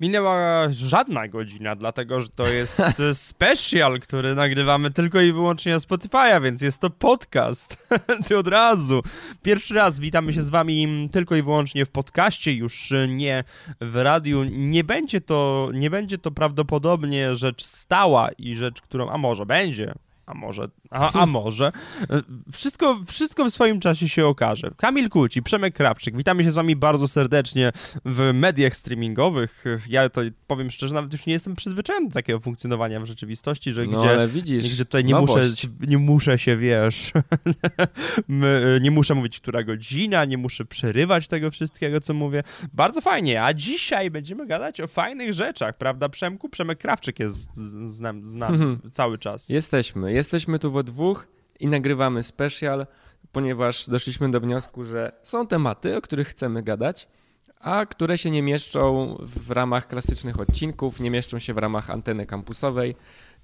Minęła żadna godzina, dlatego że to jest special, który nagrywamy tylko i wyłącznie na Spotify'a, więc jest to podcast. Ty od razu. Pierwszy raz witamy się z wami tylko i wyłącznie w podcaście, już nie w radiu. Nie będzie to, nie będzie to prawdopodobnie rzecz stała i rzecz, którą, a może będzie, a może, a, a może. Wszystko, wszystko w swoim czasie się okaże. Kamil Kuci, Przemek Krawczyk, witamy się z wami bardzo serdecznie w mediach streamingowych. Ja to powiem szczerze, nawet już nie jestem przyzwyczajony do takiego funkcjonowania w rzeczywistości, że no, gdzie, widzisz, gdzie tutaj nie muszę, nie muszę się, wiesz, nie muszę mówić, która godzina, nie muszę przerywać tego wszystkiego, co mówię. Bardzo fajnie, a dzisiaj będziemy gadać o fajnych rzeczach, prawda Przemku? Przemek Krawczyk jest z, z, nam, z nami mhm. cały czas. Jesteśmy, Jesteśmy tu we dwóch i nagrywamy special, ponieważ doszliśmy do wniosku, że są tematy, o których chcemy gadać, a które się nie mieszczą w ramach klasycznych odcinków, nie mieszczą się w ramach anteny kampusowej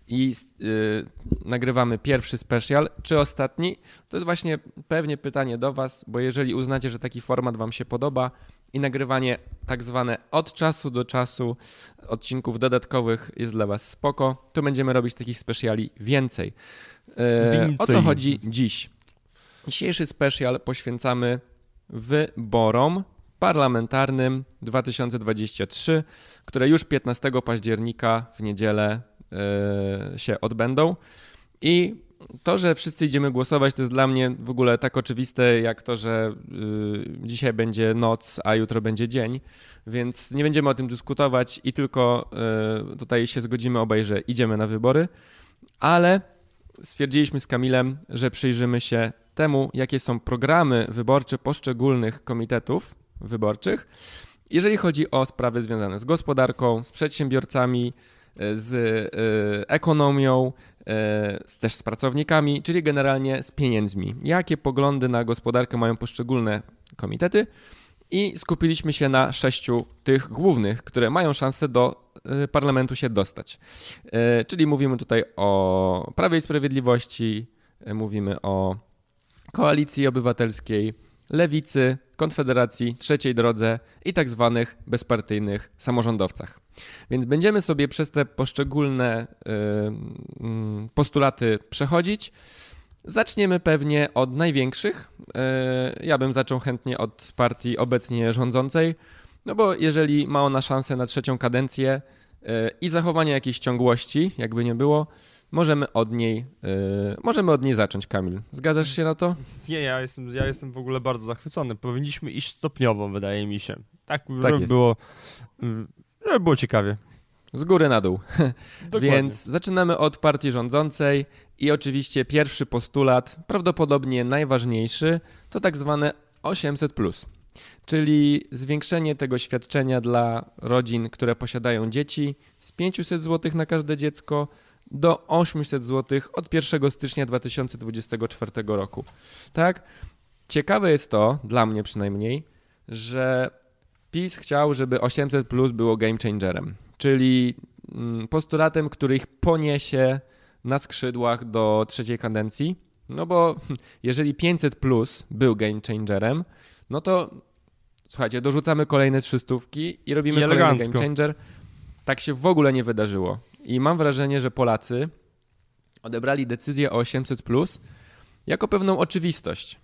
i yy, nagrywamy pierwszy special, czy ostatni? To jest właśnie pewnie pytanie do Was, bo jeżeli uznacie, że taki format Wam się podoba i nagrywanie tak zwane od czasu do czasu odcinków dodatkowych jest dla Was spoko, to będziemy robić takich speciali więcej. Yy, o co chodzi dziś? Dzisiejszy special poświęcamy wyborom parlamentarnym 2023, które już 15 października w niedzielę E, się odbędą. I to, że wszyscy idziemy głosować, to jest dla mnie w ogóle tak oczywiste, jak to, że y, dzisiaj będzie noc, a jutro będzie dzień, więc nie będziemy o tym dyskutować i tylko y, tutaj się zgodzimy obaj, że idziemy na wybory, ale stwierdziliśmy z Kamilem, że przyjrzymy się temu, jakie są programy wyborcze poszczególnych komitetów wyborczych, jeżeli chodzi o sprawy związane z gospodarką, z przedsiębiorcami, z e, ekonomią, też z pracownikami, czyli generalnie z pieniędzmi. Jakie poglądy na gospodarkę mają poszczególne komitety? I skupiliśmy się na sześciu tych głównych, które mają szansę do e, parlamentu się dostać. Czyli mówimy tutaj o Prawie i Sprawiedliwości, mówimy o Koalicji Obywatelskiej, Lewicy, Konfederacji, Trzeciej Drodze i tak zwanych bezpartyjnych samorządowcach. Więc będziemy sobie przez te poszczególne y, postulaty przechodzić. Zaczniemy pewnie od największych. Y, ja bym zaczął chętnie od partii obecnie rządzącej, no bo jeżeli ma ona szansę na trzecią kadencję y, i zachowanie jakiejś ciągłości, jakby nie było, możemy od niej, możemy od niej zacząć, Kamil. Zgadzasz się na to? Nie, ja jestem, ja jestem w ogóle bardzo zachwycony. Powinniśmy iść stopniowo, wydaje mi się. Tak, tak było żeby było ciekawie. Z góry na dół. Więc zaczynamy od partii rządzącej i oczywiście pierwszy postulat, prawdopodobnie najważniejszy, to tak zwane 800, czyli zwiększenie tego świadczenia dla rodzin, które posiadają dzieci z 500 zł na każde dziecko do 800 zł od 1 stycznia 2024 roku. Tak? Ciekawe jest to, dla mnie przynajmniej, że PiS chciał, żeby 800 plus było game changerem, czyli mm, postulatem, który ich poniesie na skrzydłach do trzeciej kadencji. No bo jeżeli 500 plus był game changerem, no to słuchajcie, dorzucamy kolejne trzystówki i robimy I kolejny game changer. Tak się w ogóle nie wydarzyło. I mam wrażenie, że Polacy odebrali decyzję o 800 plus jako pewną oczywistość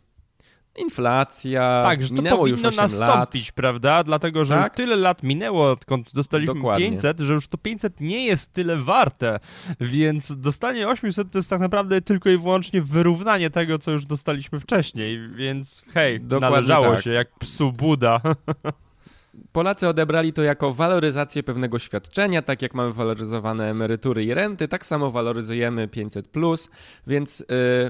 inflacja, tak, że minęło to powinno już nastąpić, lat. prawda? Dlatego, że tak? już tyle lat minęło, odkąd dostaliśmy Dokładnie. 500, że już to 500 nie jest tyle warte, więc dostanie 800 to jest tak naprawdę tylko i wyłącznie wyrównanie tego, co już dostaliśmy wcześniej, więc hej, Dokładnie należało tak. się, jak psu Buda. Polacy odebrali to jako waloryzację pewnego świadczenia, tak jak mamy waloryzowane emerytury i renty, tak samo waloryzujemy 500, więc y,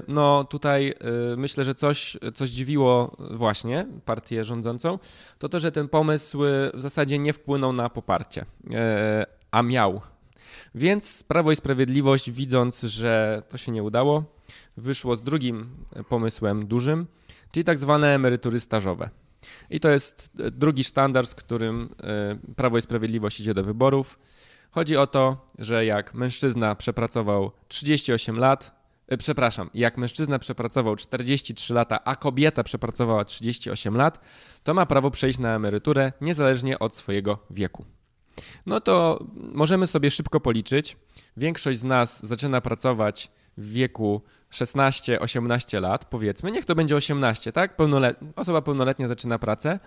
no tutaj y, myślę, że coś, coś dziwiło właśnie partię rządzącą, to to, że ten pomysł y, w zasadzie nie wpłynął na poparcie, a miał. Więc Prawo i Sprawiedliwość, widząc, że to się nie udało, wyszło z drugim pomysłem dużym, czyli tak zwane emerytury stażowe. I to jest e, drugi standard, z którym e, Prawo i Sprawiedliwość idzie do wyborów. Chodzi o to, że jak mężczyzna przepracował 38 lat, e, przepraszam, jak mężczyzna przepracował 43 lata, a kobieta przepracowała 38 lat, to ma prawo przejść na emeryturę niezależnie od swojego wieku. no to możemy sobie szybko policzyć. Większość z nas zaczyna pracować w wieku 16-18 lat, powiedzmy, niech to będzie 18, tak? Pełnolet... Osoba pełnoletnia zaczyna pracę,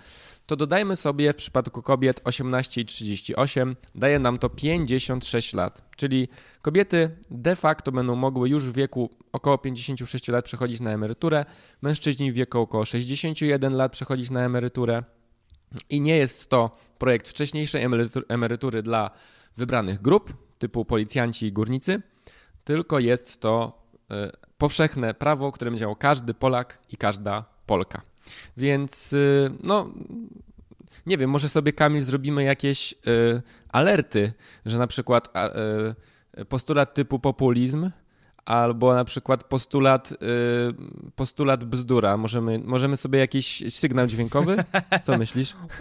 to dodajmy sobie w przypadku kobiet 18 i 38, daje nam to 56 lat. Czyli kobiety de facto będą mogły już w wieku około 56 lat przechodzić na emeryturę, mężczyźni w wieku około 61 lat przechodzić na emeryturę. I nie jest to projekt wcześniejszej emerytury dla wybranych grup, typu policjanci i górnicy, tylko jest to e, powszechne prawo, którym działał każdy Polak i każda Polka. Więc y, no, nie wiem, może sobie Kamil zrobimy jakieś y, alerty, że na przykład postulat typu populizm albo na przykład postulat, postulat bzdura. Możemy, możemy sobie jakiś sygnał dźwiękowy? Co myślisz?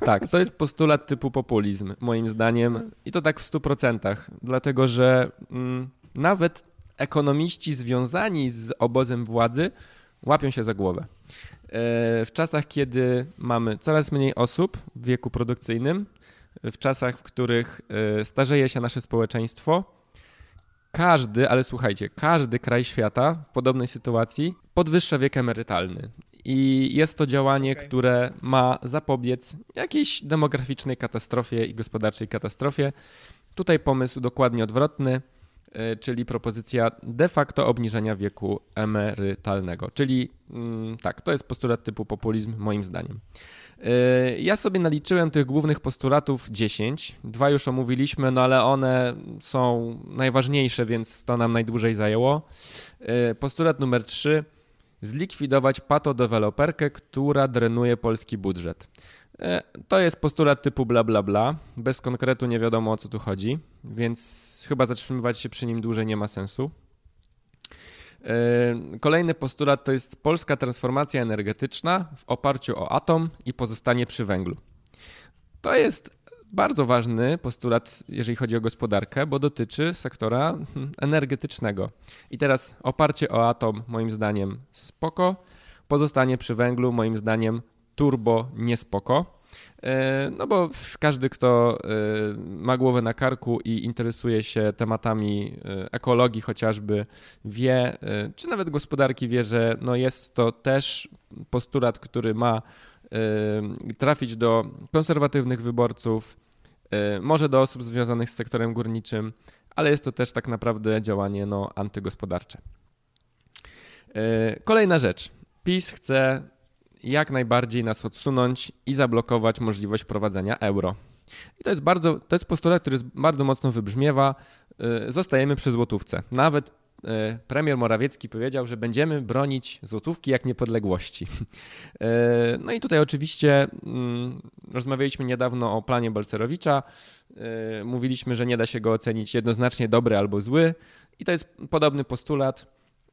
Tak, to jest postulat typu populizm, moim zdaniem. I to tak w 100%, dlatego że mm, nawet ekonomiści związani z obozem władzy łapią się za głowę. E, w czasach, kiedy mamy coraz mniej osób w wieku produkcyjnym, w czasach, w których e, starzeje się nasze społeczeństwo, każdy, ale słuchajcie, każdy kraj świata w podobnej sytuacji podwyższa wiek emerytalny. I jest to działanie, okay. które ma zapobiec jakiejś demograficznej katastrofie i gospodarczej katastrofie. Tutaj pomysł dokładnie odwrotny. E, czyli propozycja de facto obniżenia wieku emerytalnego. Czyli mm, tak, to jest postulat typu populizm, moim zdaniem. E, ja sobie naliczyłem tych głównych postulatów 10. Dwa już omówiliśmy, no ale one są najważniejsze, więc to nam najdłużej zajęło. E, postulat numer 3. Zlikwidować patodeweloperkę, która drenuje polski budżet. E, to jest postulat typu bla bla bla. Bez konkretu nie wiadomo o co tu chodzi, więc chyba zatrzymywać się przy nim dłużej nie ma sensu. E, kolejny postulat to jest polska transformacja energetyczna w oparciu o atom i pozostanie przy węglu. To jest bardzo ważny postulat, jeżeli chodzi o gospodarkę, bo dotyczy sektora hmm, energetycznego. I teraz oparcie o atom, moim zdaniem, spoko. Pozostanie przy węglu, moim zdaniem, turbo niespoko. E, no bo każdy, kto e, ma głowę na karku i interesuje się tematami e, ekologii chociażby, wie, czy nawet gospodarki wie, że no jest to też postulat, który ma trafić do konserwatywnych wyborców, może do osób związanych z sektorem górniczym, ale jest to też tak naprawdę działanie no, antygospodarcze. Kolejna rzecz. PiS chce jak najbardziej nas odsunąć i zablokować możliwość wprowadzenia euro. I to jest bardzo, to jest postulat, który bardzo mocno wybrzmiewa. Y, zostajemy przy złotówce. Nawet y, premier Morawiecki powiedział, że będziemy bronić złotówki jak niepodległości. Y, no i tutaj oczywiście mm, rozmawialiśmy niedawno o planie Balcerowicza. Mówiliśmy, że nie da się go ocenić jednoznacznie dobry albo zły. I to jest podobny postulat.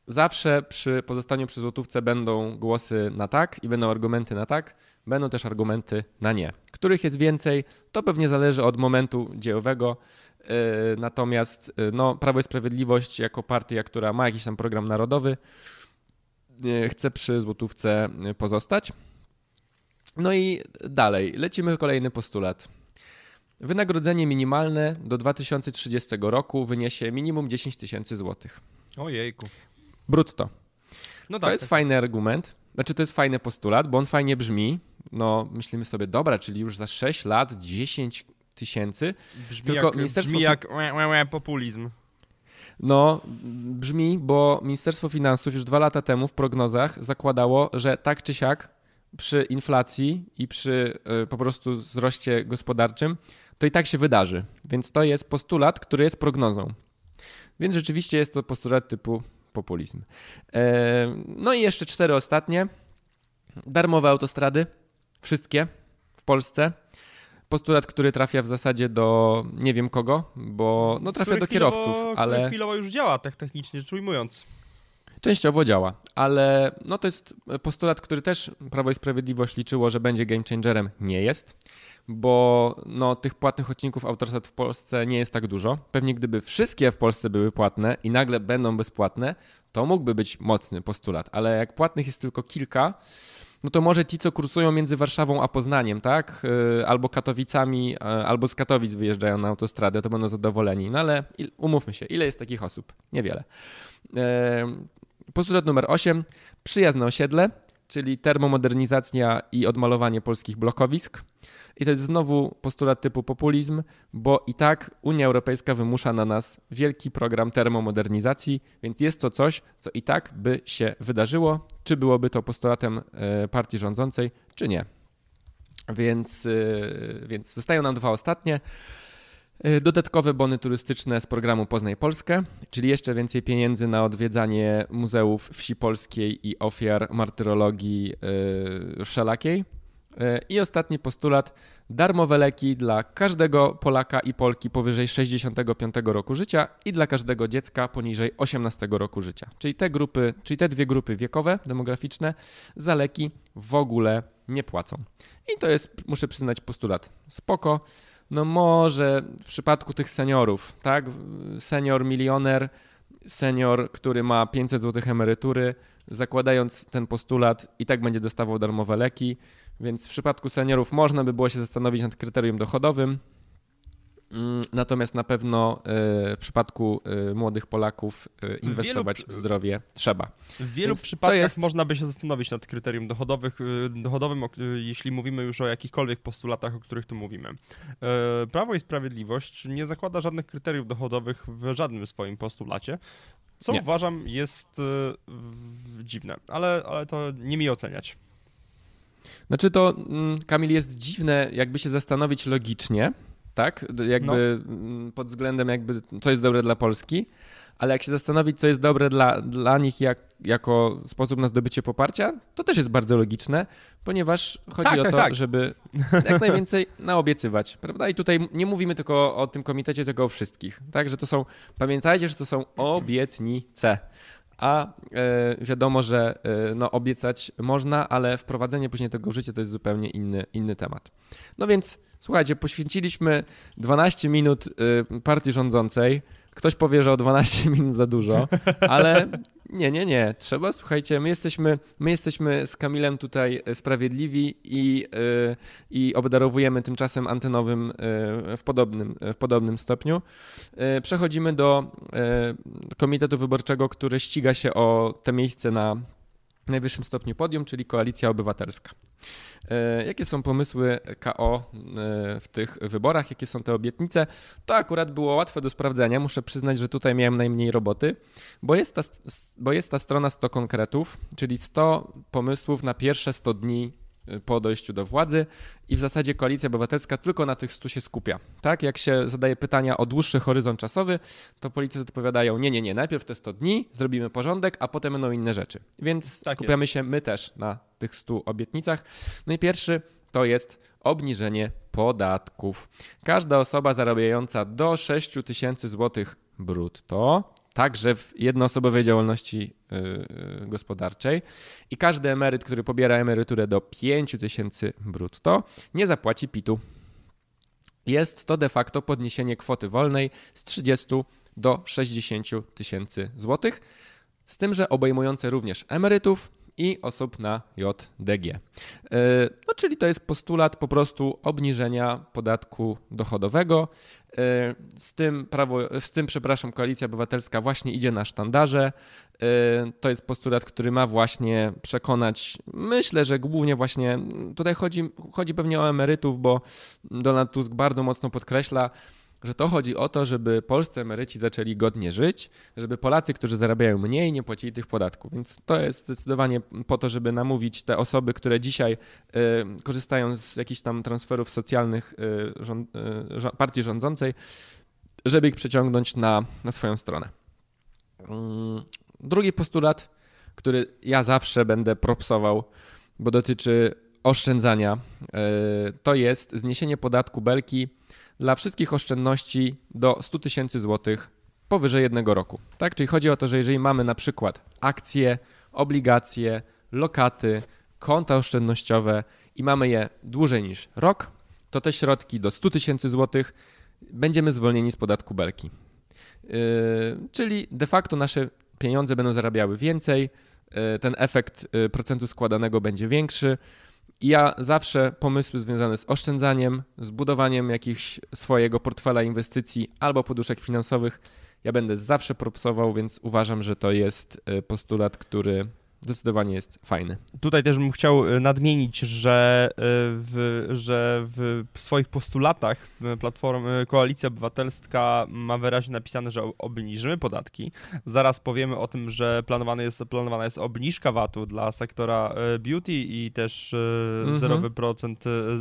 Zawsze przy pozostaniu przy złotówce będą głosy na tak i będą argumenty na tak, będą też argumenty na nie. Których jest więcej, to pewnie zależy od momentu dziejowego. Yy, natomiast yy, no, Prawo i Sprawiedliwość jako partia, która ma jakiś tam program narodowy, yy, chce przy złotówce pozostać. No i dalej, lecimy kolejny postulat. Wynagrodzenie minimalne do 2030 roku wyniesie minimum 10 tysięcy złotych. Ojejku. Brutto. No tak, to jest tak. fajny argument. Znaczy, to jest fajny postulat, bo on fajnie brzmi. No, myślimy sobie, dobra, czyli już za 6 lat 10 tysięcy. Brzmi, tylko jak, ministerstwo... brzmi jak łe, łe, łe, populizm. No, brzmi, bo Ministerstwo Finansów już dwa lata temu w prognozach zakładało, że tak czy siak przy inflacji i przy y, po prostu wzroście gospodarczym to i tak się wydarzy. Więc to jest postulat, który jest prognozą. Więc rzeczywiście jest to postulat typu populizm. E, no i jeszcze cztery ostatnie. Darmowe autostrady. Wszystkie w Polsce. Postulat, który trafia w zasadzie do nie wiem kogo, bo no trafia do kierowców, ale... chwilowo już działa, tak technicznie rzecz ujmując. Częściowo działa, ale no to jest postulat, który też Prawo i Sprawiedliwość liczyło, że będzie game changerem. Nie jest bo no, tych płatnych odcinków Autorsat w Polsce nie jest tak dużo. Pewnie gdyby wszystkie w Polsce były płatne i nagle będą bezpłatne, to mógłby być mocny postulat, ale jak płatnych jest tylko kilka, no to może ci, co kursują między Warszawą a Poznaniem, tak? Y, albo Katowicami, albo z Katowic wyjeżdżają na autostradę, to będą zadowoleni. No ale umówmy się, ile jest takich osób? Niewiele. Postulat numer 8. Przyjazne osiedle, czyli termomodernizacja i odmalowanie polskich blokowisk. I to jest znowu postulat typu populizm, bo i tak Unia Europejska wymusza na nas wielki program termomodernizacji, więc jest to coś, co i tak by się wydarzyło, czy byłoby to postulatem e, partii rządzącej, czy nie. Więc, e, więc zostają nam dwa ostatnie. E, dodatkowe bony turystyczne z programu Poznaj Polskę, czyli jeszcze więcej pieniędzy na odwiedzanie muzeów wsi polskiej i ofiar martyrologii. E, I ostatni postulat: darmowe leki dla każdego Polaka i Polki powyżej 65 roku życia i dla każdego dziecka poniżej 18 roku życia. Czyli te grupy, czyli te dwie grupy wiekowe, demograficzne, za leki w ogóle nie płacą. I to jest, muszę przyznać, postulat spoko. No może w przypadku tych seniorów, tak? Senior milioner, senior, który ma 500 zł emerytury, zakładając ten postulat, i tak będzie dostawał darmowe leki więc w przypadku seniorów można by było się zastanowić nad kryterium dochodowym. Mm, natomiast na pewno e, w przypadku e, młodych Polaków e, inwestować wielu, w zdrowie trzeba. W wielu Więc przypadkach jest... można by się zastanowić nad kryterium dochodowych, dochodowym, jeśli mówimy już o jakichkolwiek postulatach, o których tu mówimy. Prawo i Sprawiedliwość nie zakłada żadnych kryteriów dochodowych w żadnym swoim postulacie, co nie. uważam jest dziwne, ale, ale to nie mi oceniać. Znaczy to, mm, Kamil, jest dziwne, jakby się zastanowić logicznie, tak? Jakby no. Mm, pod względem jakby, co jest dobre dla Polski, ale jak się zastanowić, co jest dobre dla, dla nich jak, jako sposób na zdobycie poparcia, to też jest bardzo logiczne, ponieważ chodzi tak, o tak, to, tak. żeby jak najwięcej naobiecywać, prawda? I tutaj nie mówimy tylko o, o tym komitecie, tylko o wszystkich, tak? Że to są, pamiętajcie, że to są obietnice a e, wiadomo, że e, no, obiecać można, ale wprowadzenie później tego w życie to jest zupełnie inny, inny temat. No więc słuchajcie, poświęciliśmy 12 minut e, partii rządzącej. Ktoś powie, że o 12 minut za dużo, ale nie, nie, nie. Trzeba, słuchajcie, my jesteśmy, my jesteśmy z Kamilem tutaj sprawiedliwi i, yy, i obdarowujemy tymczasem antenowym yy, w, podobnym, w podobnym stopniu. Przechodzimy do Komitetu Wyborczego, który ściga się o te miejsce na najwyższym stopniu podium, czyli Koalicja Obywatelska. E, jakie są pomysły KO e, w tych wyborach? Jakie są te obietnice? To akurat było łatwe do sprawdzenia. Muszę przyznać, że tutaj miałem najmniej roboty, bo jest ta, bo jest ta strona 100 konkretów, czyli 100 pomysłów na pierwsze 100 dni po dojściu do władzy i w zasadzie koalicja obywatelska tylko na tych 100 się skupia. Tak, jak się zadaje pytania o dłuższy horyzont czasowy, to politycy odpowiadają: Nie, nie, nie, najpierw te 100 dni, zrobimy porządek, a potem będą inne rzeczy. Więc tak skupiamy jest. się my też na tych 100 obietnicach. No i pierwszy to jest obniżenie podatków. Każda osoba zarabiająca do 6 tysięcy złotych brutto także w jednoosobowej działalności yy, gospodarczej i każdy emeryt, który pobiera emeryturę do 5 tysięcy brutto, nie zapłaci PIT-u. Jest to de facto podniesienie kwoty wolnej z 30 do 60 tysięcy złotych, z tym, że obejmujące również emerytów, i osób na JDG. E, no, czyli to jest postulat po prostu obniżenia podatku dochodowego. E, z tym, prawo, z tym, przepraszam, Koalicja Obywatelska właśnie idzie na sztandarze. E, to jest postulat, który ma właśnie przekonać, myślę, że głównie właśnie tutaj chodzi, chodzi pewnie o emerytów, bo Donald Tusk bardzo mocno podkreśla, że to chodzi o to, żeby polscy emeryci zaczęli godnie żyć, żeby Polacy, którzy zarabiają mniej, nie płacili tych podatków. Więc to jest zdecydowanie po to, żeby namówić te osoby, które dzisiaj y, korzystają z jakichś tam transferów socjalnych y, rząd, y, partii rządzącej, żeby ich przeciągnąć na, na swoją stronę. Mm, drugi postulat, który ja zawsze będę propsował, bo dotyczy oszczędzania, to jest zniesienie podatku belki dla wszystkich oszczędności do 100 tysięcy złotych powyżej jednego roku. Tak? Czyli chodzi o to, że jeżeli mamy na przykład akcje, obligacje, lokaty, konta oszczędnościowe i mamy je dłużej niż rok, to te środki do 100 tysięcy złotych będziemy zwolnieni z podatku belki. Yy, czyli de facto nasze pieniądze będą zarabiały więcej, e, ten efekt e, procentu składanego będzie większy. I ja zawsze pomysły związane z oszczędzaniem, z budowaniem jakichś swojego portfela inwestycji albo poduszek finansowych, ja będę zawsze propsował, więc uważam, że to jest e, postulat, który zdecydowanie jest fajny. Tutaj też bym chciał y, nadmienić, że y, w, że w swoich postulatach y, Platformy Koalicja Obywatelska ma wyraźnie napisane, że obniżymy podatki. Zaraz powiemy o tym, że planowana jest, planowana jest obniżka VAT-u dla sektora beauty i też mhm. 0%,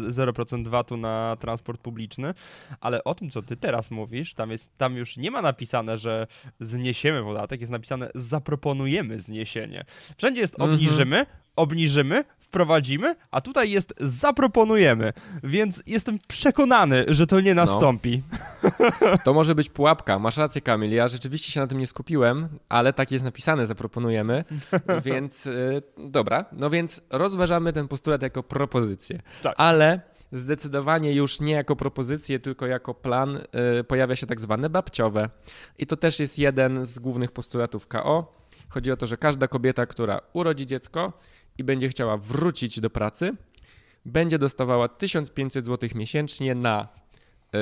0% VAT-u na transport publiczny, ale o tym, co ty teraz mówisz, tam, jest, tam już nie ma napisane, że zniesiemy podatek, jest napisane zaproponujemy zniesienie. Wszędzie Wszędzie jest obniżymy, mm -hmm. obniżymy, wprowadzimy, a tutaj jest zaproponujemy. Więc jestem przekonany, że to nie no. nastąpi. No. To może być pułapka. Masz rację, Kamil. Ja rzeczywiście się na tym nie skupiłem, ale tak jest napisane, zaproponujemy. Więc yy, dobra, no więc rozważamy ten postulat jako propozycję. Tak. Ale zdecydowanie już nie jako propozycję, tylko jako plan yy, pojawia się tak zwane babciowe. I to też jest jeden z głównych postulatów KO Chodzi o to, że każda kobieta, która urodzi dziecko i będzie chciała wrócić do pracy, będzie dostawała 1500 zł miesięcznie na y,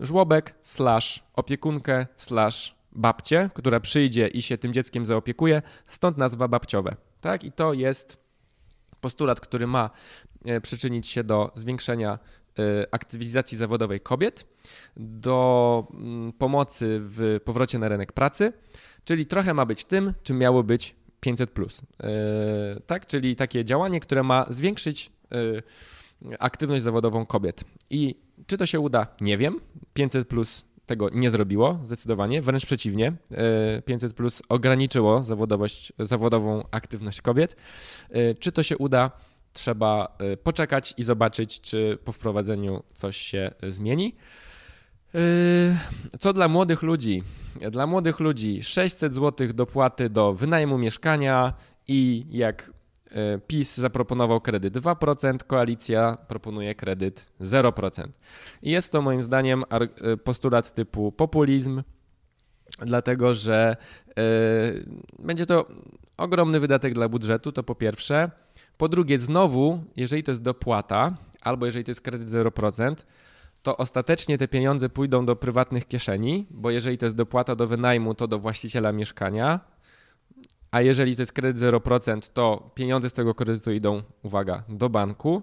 żłobek, slash opiekunkę, slash babcię, która przyjdzie i się tym dzieckiem zaopiekuje, stąd nazwa babciowe. Tak? I to jest postulat, który ma y, przyczynić się do zwiększenia y, aktywizacji zawodowej kobiet, do mm, pomocy w powrocie na rynek pracy Czyli trochę ma być tym, czym miało być 500. Plus. Yy, tak, czyli takie działanie, które ma zwiększyć yy, aktywność zawodową kobiet. I czy to się uda? Nie wiem. 500 plus tego nie zrobiło zdecydowanie, wręcz przeciwnie. 500 yy, plus ograniczyło zawodowość, zawodową aktywność kobiet. Czy to się uda? Trzeba poczekać i zobaczyć, czy po wprowadzeniu coś się zmieni. Co dla młodych ludzi? Dla młodych ludzi 600 zł dopłaty do wynajmu mieszkania i jak e, PiS zaproponował kredyt 2%, koalicja proponuje kredyt 0%. I jest to moim zdaniem e, postulat typu populizm, dlatego że e, będzie to ogromny wydatek dla budżetu, to po pierwsze. Po drugie, znowu, jeżeli to jest dopłata, albo jeżeli to jest kredyt 0%, to ostatecznie te pieniądze pójdą do prywatnych kieszeni, bo jeżeli to jest dopłata do wynajmu, to do właściciela mieszkania, a jeżeli to jest kredyt 0%, to pieniądze z tego kredytu idą, uwaga, do banku.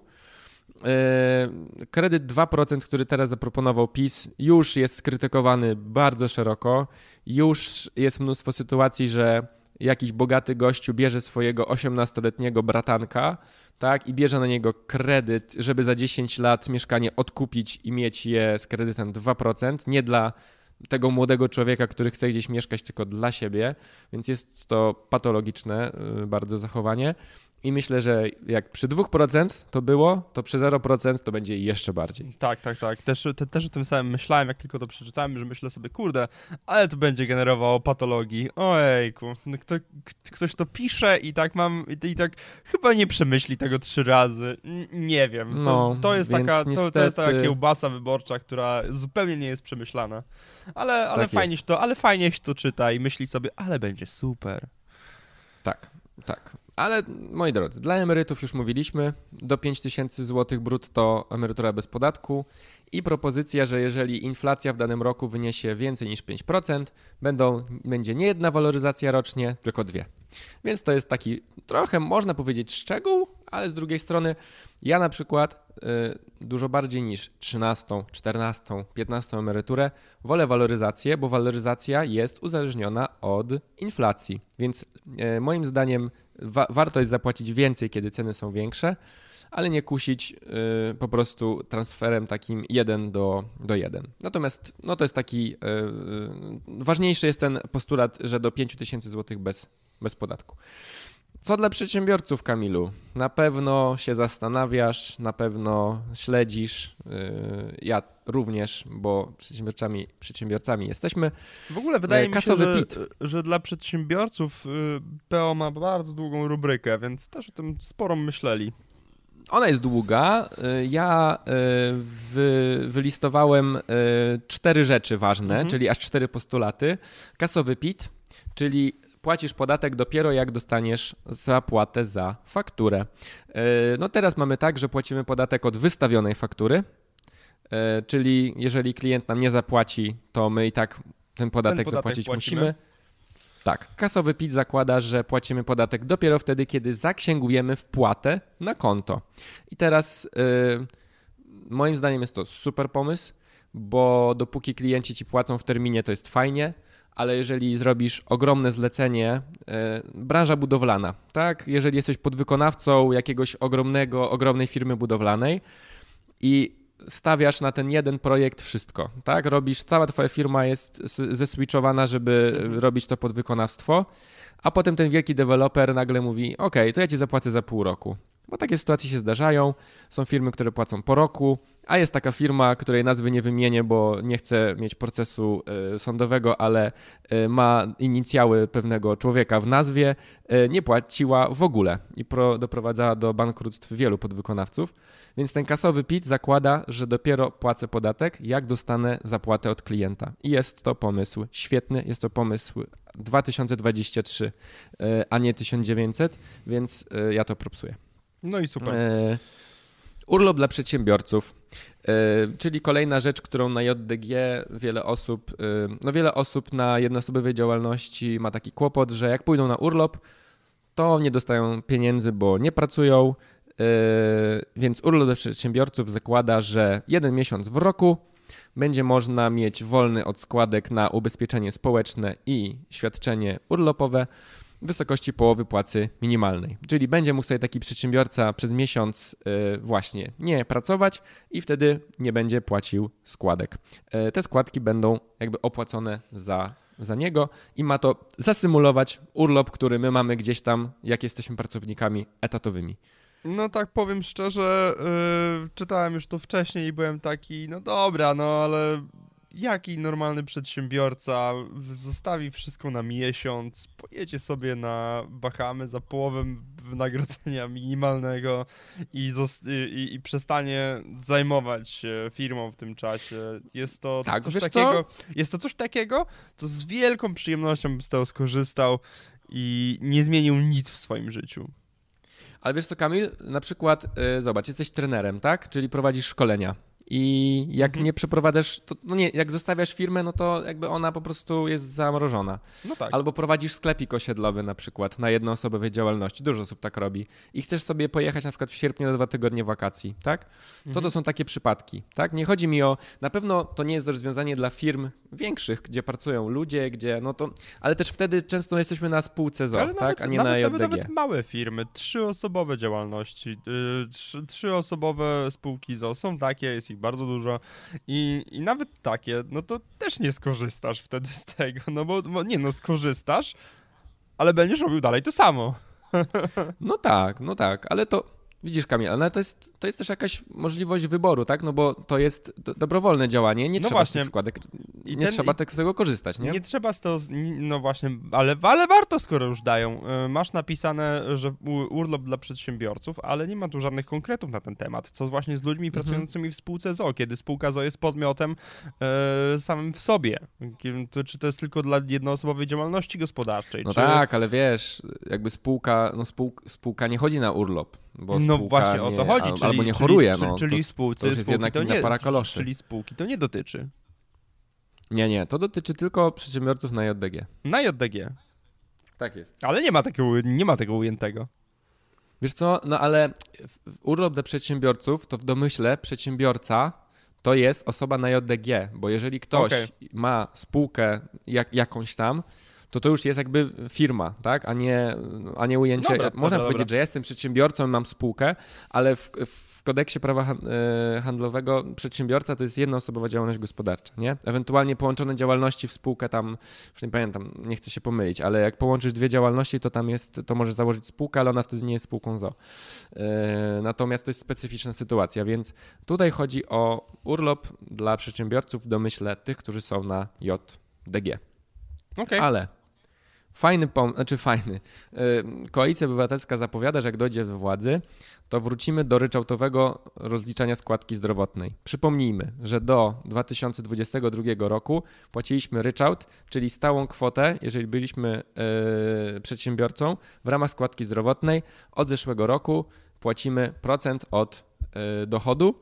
Yy, kredyt 2%, który teraz zaproponował PiS, już jest skrytykowany bardzo szeroko. Już jest mnóstwo sytuacji, że jakiś bogaty gościu bierze swojego 18-letniego bratanka, tak, i bierze na niego kredyt, żeby za 10 lat mieszkanie odkupić i mieć je z kredytem 2%, nie dla tego młodego człowieka, który chce gdzieś mieszkać, tylko dla siebie, więc jest to patologiczne y, bardzo zachowanie. I myślę, że jak przy 2% to było, to przy 0% to będzie jeszcze bardziej. Tak, tak, tak. Też, te, też o tym samym myślałem, jak tylko to przeczytałem, że myślę sobie, kurde, ale to będzie generowało patologii. Ojejku, no kto, ktoś to pisze i tak mam, i, i tak chyba nie przemyśli tego trzy razy. N nie wiem. To, no, to, jest taka, niestety... to, to, jest taka kiełbasa wyborcza, która zupełnie nie jest przemyślana. Ale, ale, tak fajnie, się to, ale fajnie się to czyta i myśli sobie, ale będzie super. Tak, tak. Ale moi drodzy, dla emerytów już mówiliśmy, do 5000 zł brutto emerytura bez podatku i propozycja, że jeżeli inflacja w danym roku wyniesie więcej niż 5%, będą, będzie nie jedna waloryzacja rocznie, tylko dwie. Więc to jest taki trochę, można powiedzieć, szczegół, ale z drugiej strony ja na przykład y, dużo bardziej niż 13, 14, 15 emeryturę wolę waloryzację, bo waloryzacja jest uzależniona od inflacji. Więc y, moim zdaniem wa warto jest zapłacić więcej, kiedy ceny są większe, ale nie kusić y, po prostu transferem takim 1 do, do 1. Natomiast no to jest taki, y, y, ważniejszy jest ten postulat, że do 5000 zł bez, bez podatku. Co dla przedsiębiorców, Kamilu? Na pewno się zastanawiasz, na pewno śledzisz. Y, ja również, bo przedsiębiorcami, przedsiębiorcami jesteśmy. W ogóle wydaje mi się, że, że dla przedsiębiorców y, PO ma bardzo długą rubrykę, więc też o tym sporo myśleli. Ona jest długa. Y, ja wy, wylistowałem cztery rzeczy ważne, mhm. czyli aż cztery postulaty. Kasowy PIT, czyli płacisz podatek dopiero jak dostaniesz zapłatę za fakturę. E, no teraz mamy tak, że płacimy podatek od wystawionej faktury, e, czyli jeżeli klient nam nie zapłaci, to my i tak ten podatek, Ten podatek zapłacić płacimy. musimy. Tak, kasowy PIT zakłada, że płacimy podatek dopiero wtedy, kiedy zaksięgujemy wpłatę na konto. I teraz yy, moim zdaniem jest to super pomysł, bo dopóki klienci ci płacą w terminie, to jest fajnie, ale jeżeli zrobisz ogromne zlecenie, yy, branża budowlana, tak? Jeżeli jesteś podwykonawcą jakiegoś ogromnego, ogromnej firmy budowlanej i stawiasz na ten jeden projekt wszystko, tak? Robisz, cała twoja firma jest zeswitchowana, żeby robić to podwykonawstwo, a potem ten wielki deweloper nagle mówi, ok, to ja ci zapłacę za pół roku. Bo takie sytuacje się zdarzają, są firmy, które płacą po roku, a jest taka firma, której nazwy nie wymienię, bo nie chcę mieć procesu y, sądowego, ale y, ma inicjały pewnego człowieka w nazwie, y, nie płaciła w ogóle i pro, doprowadzała do bankructw wielu podwykonawców. Więc ten kasowy PIT zakłada, że dopiero płacę podatek, jak dostanę zapłatę od klienta. I jest to pomysł świetny, jest to pomysł 2023, e, a nie 1900, więc e, ja to propsuję. No i super. E, Urlop dla przedsiębiorców, e, czyli kolejna rzecz, którą na JDG wiele osób, e, no wiele osób na jednoosobowej działalności ma taki kłopot, że jak pójdą na urlop, to nie dostają pieniędzy, bo nie pracują, e, więc urlop dla przedsiębiorców zakłada, że jeden miesiąc w roku będzie można mieć wolny od składek na ubezpieczenie społeczne i świadczenie urlopowe w wysokości połowy płacy minimalnej. Czyli będzie mógł sobie taki przedsiębiorca przez miesiąc y, właśnie nie pracować i wtedy nie będzie płacił składek. Y, Te składki będą jakby opłacone za, za niego i ma to zasymulować urlop, który my mamy gdzieś tam, jak jesteśmy pracownikami etatowymi. No tak powiem szczerze, yy, czytałem już to wcześniej i byłem taki, no dobra, no ale jaki normalny przedsiębiorca zostawi wszystko na miesiąc, pojedzie sobie na Bahamy za połowę wynagrodzenia minimalnego i, i, i przestanie zajmować się firmą w tym czasie. Jest to Tak, coś wiesz co? takiego, jest to coś takiego, co z wielką przyjemnością bym z tego skorzystał i nie zmienił nic w swoim życiu. Ale wiesz co, Kamil? Na przykład, y, zobacz, jesteś trenerem, tak? Czyli prowadzisz szkolenia. I jak Mhm. nie przeprowadzasz, to no nie, jak zostawiasz firmę, no to jakby ona po prostu jest zamrożona. No tak. Albo prowadzisz sklepik osiedlowy na przykład na jednoosobowej działalności. Dużo osób tak robi. I chcesz sobie pojechać na przykład w sierpniu na dwa tygodnie wakacji, tak? To Mhm. to są takie przypadki, tak? Nie chodzi mi o, na pewno to nie jest rozwiązanie dla firm większych, gdzie pracują ludzie, gdzie, no to, ale też wtedy często jesteśmy na spółce ZO, tak? nawet, A nie nawet, na nawet, JDG. nawet małe firmy, trzyosobowe działalności, yy, trzy, trzyosobowe spółki ZO są takie, jest bardzo dużo i, i nawet takie, no to też nie skorzystasz wtedy z tego, no bo, bo nie no, skorzystasz, ale będziesz robił dalej to samo. No tak, no tak, ale to widzisz Kamil, ale to jest, to jest też jakaś możliwość wyboru, tak? No bo to jest do, dobrowolne działanie, nie No trzeba właśnie. tych składek, I nie ten- trzeba tak z tego korzystać, nie? Nie, trzeba z tego, z- no właśnie, ale, ale warto, skoro już dają. Yy, Masz napisane, że urlop dla przedsiębiorców, ale nie ma tu żadnych konkretów na ten temat. Co właśnie z ludźmi Mhm. pracującymi w spółce ZO, kiedy spółka ZO jest podmiotem e, samym w sobie. Czy to jest tylko dla jednoosobowej działalności gospodarczej? No czy... tak, ale wiesz, jakby spółka, no spółka, spółka nie chodzi na urlop, bo no właśnie o to nie, chodzi, czyli, albo nie czyli, choruje, czyli, no. czyli to, spółce, to już jest spółki jednak to nie, para kaloszy. Czyli spółki to nie dotyczy. Nie, nie, to dotyczy tylko przedsiębiorców na JDG. Na JDG. Tak jest. Ale nie ma takiego, nie ma tego ujętego. Wiesz co, no ale urlop dla przedsiębiorców, to w domyśle przedsiębiorca to jest osoba na JDG, bo jeżeli ktoś Okej. ma spółkę jak, jakąś tam, to to już jest jakby firma, tak? A nie, a nie ujęcie. Dobra, Można dobra, powiedzieć, dobra. że jestem przedsiębiorcą, mam spółkę, ale w, w kodeksie prawa e, handlowego przedsiębiorca to jest jednoosobowa działalność gospodarcza, nie? Ewentualnie połączone działalności w spółkę tam, już nie pamiętam, nie chcę się pomylić, ale jak połączysz dwie działalności, to tam jest, to możesz założyć spółkę, ale ona wtedy nie jest spółką ZO. E, Natomiast to jest specyficzna sytuacja, więc tutaj chodzi o urlop dla przedsiębiorców w domyśle tych, którzy są na JDG. Okej. Ale Fajny pomysł, znaczy fajny. Koalicja Obywatelska zapowiada, że jak dojdzie do władzy, to wrócimy do ryczałtowego rozliczania składki zdrowotnej. Przypomnijmy, że do 2022 roku płaciliśmy ryczałt, czyli stałą kwotę, jeżeli byliśmy yy, przedsiębiorcą w ramach składki zdrowotnej. Od zeszłego roku płacimy procent od yy, dochodu,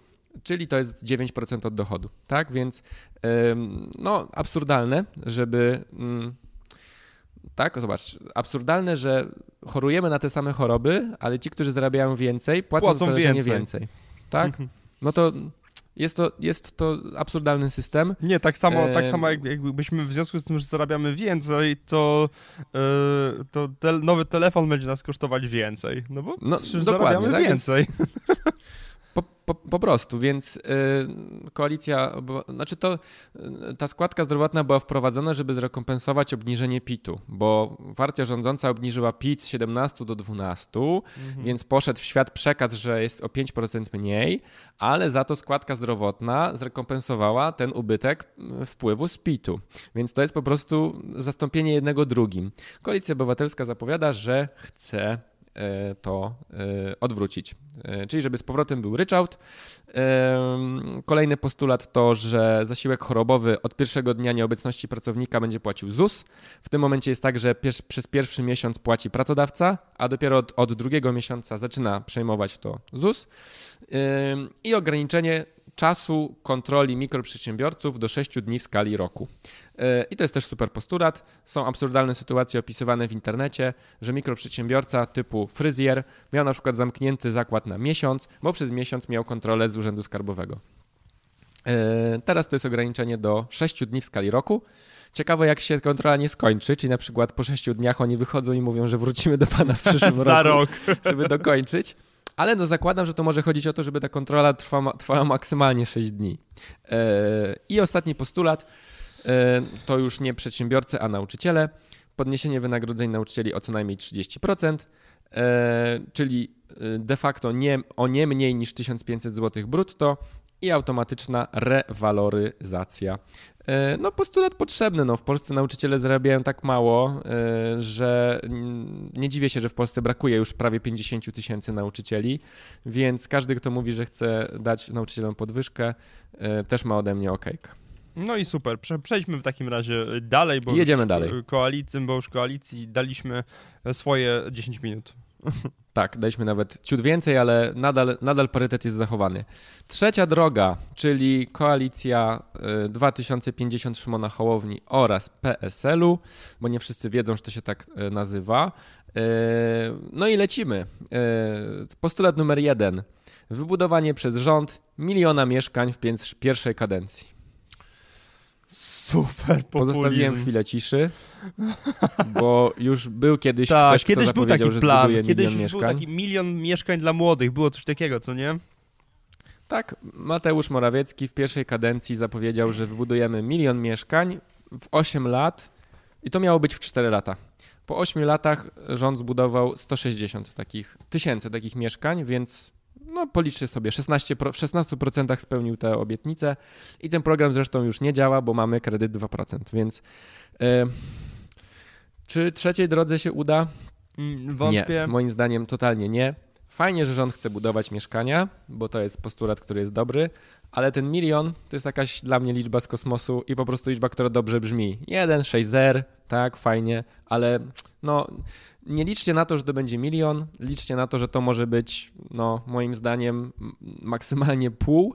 czyli to jest 9% od dochodu. Tak więc no, absurdalne, żeby. Tak, zobacz, absurdalne, że chorujemy na te same choroby, ale ci, którzy zarabiają więcej, płacą, płacą za więcej. więcej. Tak? Mhm. No to jest to, jest to absurdalny system. Nie, tak samo, tak samo jak, jakbyśmy w związku z tym, że zarabiamy więcej, to, yy, to te, nowy telefon będzie nas kosztować więcej. No bo no, zarabiamy tak? więcej. Po, po, po, prostu, więc y, koalicja, bo, znaczy to y, ta składka zdrowotna była wprowadzona, żeby zrekompensować obniżenie PIT-u, bo partia rządząca obniżyła PIT z 17 do 12, mhm. więc poszedł w świat przekaz, że jest o 5% mniej, ale za to składka zdrowotna zrekompensowała ten ubytek y, wpływu z PIT-u. Więc to jest po prostu zastąpienie jednego drugim. Koalicja Obywatelska zapowiada, że chce to e, odwrócić. E, czyli żeby z powrotem był ryczałt. Kolejny postulat to, że zasiłek chorobowy od pierwszego dnia nieobecności pracownika będzie płacił ZUS. W tym momencie jest tak, że przez pierwszy miesiąc płaci pracodawca, a dopiero od, od drugiego miesiąca zaczyna przejmować to ZUS. I ograniczenie czasu kontroli mikroprzedsiębiorców do 6 dni w skali roku. E, I to jest też super postulat. Są absurdalne sytuacje opisywane w internecie, że mikroprzedsiębiorca typu fryzjer miał na przykład zamknięty zakład na miesiąc, bo przez miesiąc miał kontrolę z Urzędu Skarbowego. E, teraz to jest ograniczenie do 6 dni w skali roku. Ciekawe, jak się kontrola nie skończy, czyli na przykład po 6 dniach oni wychodzą i mówią, że wrócimy do pana w przyszłym Za roku, rok. żeby dokończyć. Ale no zakładam, że to może chodzić o to, żeby ta kontrola trwa, trwała maksymalnie 6 dni. E, I ostatni postulat e, to już nie przedsiębiorcy, a nauczyciele. Podniesienie wynagrodzeń nauczycieli o co najmniej 30%, e, czyli de facto nie, o nie mniej niż 1500 zł brutto i automatyczna rewaloryzacja. E, no, postulat potrzebny. No, w Polsce nauczyciele zarabiają tak mało, e, że nie dziwię się, że w Polsce brakuje już prawie 50 tysięcy nauczycieli, więc każdy, kto mówi, że chce dać nauczycielom podwyżkę, e, też ma ode mnie okejkę. No i super. Przejdźmy w takim razie dalej, bo Jedziemy dalej. Koalicji, bo już koalicji daliśmy swoje 10 minut. Tak, daliśmy nawet ciut więcej, ale nadal, nadal parytet jest zachowany. Trzecia droga, czyli koalicja 2050 y, Szymona Hołowni oraz PSL-u, bo nie wszyscy wiedzą, że to się tak y, nazywa. Y, no i lecimy. Postulat numer jeden. Wybudowanie przez rząd miliona mieszkań w pierwszej kadencji. Super populizm. Pozostawiłem chwilę ciszy, bo już był kiedyś tak, ktoś, kiedyś kto był taki plan, kiedyś już był taki milion mieszkań dla młodych, było coś takiego, co nie? Tak, Mateusz Morawiecki w pierwszej kadencji zapowiedział, że wybudujemy milion mieszkań w 8 lat i to miało być w 4 lata. Po 8 latach rząd zbudował 160 takich tysięcy takich mieszkań, więc no policzcie sobie, 16, w 16% spełnił tę obietnicę i ten program zresztą już nie działa, bo mamy kredyt 2%, więc e, czy trzeciej drodze się uda? Mm, wątpię. Nie, moim zdaniem totalnie nie. Fajnie, że rząd chce budować mieszkania, bo to jest postulat, który jest dobry, ale ten milion to jest jakaś dla mnie liczba z kosmosu i po prostu liczba, która dobrze brzmi. 1, 6, 0, tak, fajnie, ale no nie liczcie na to, że to będzie milion, liczcie na to, że to może być, no, moim zdaniem, maksymalnie pół,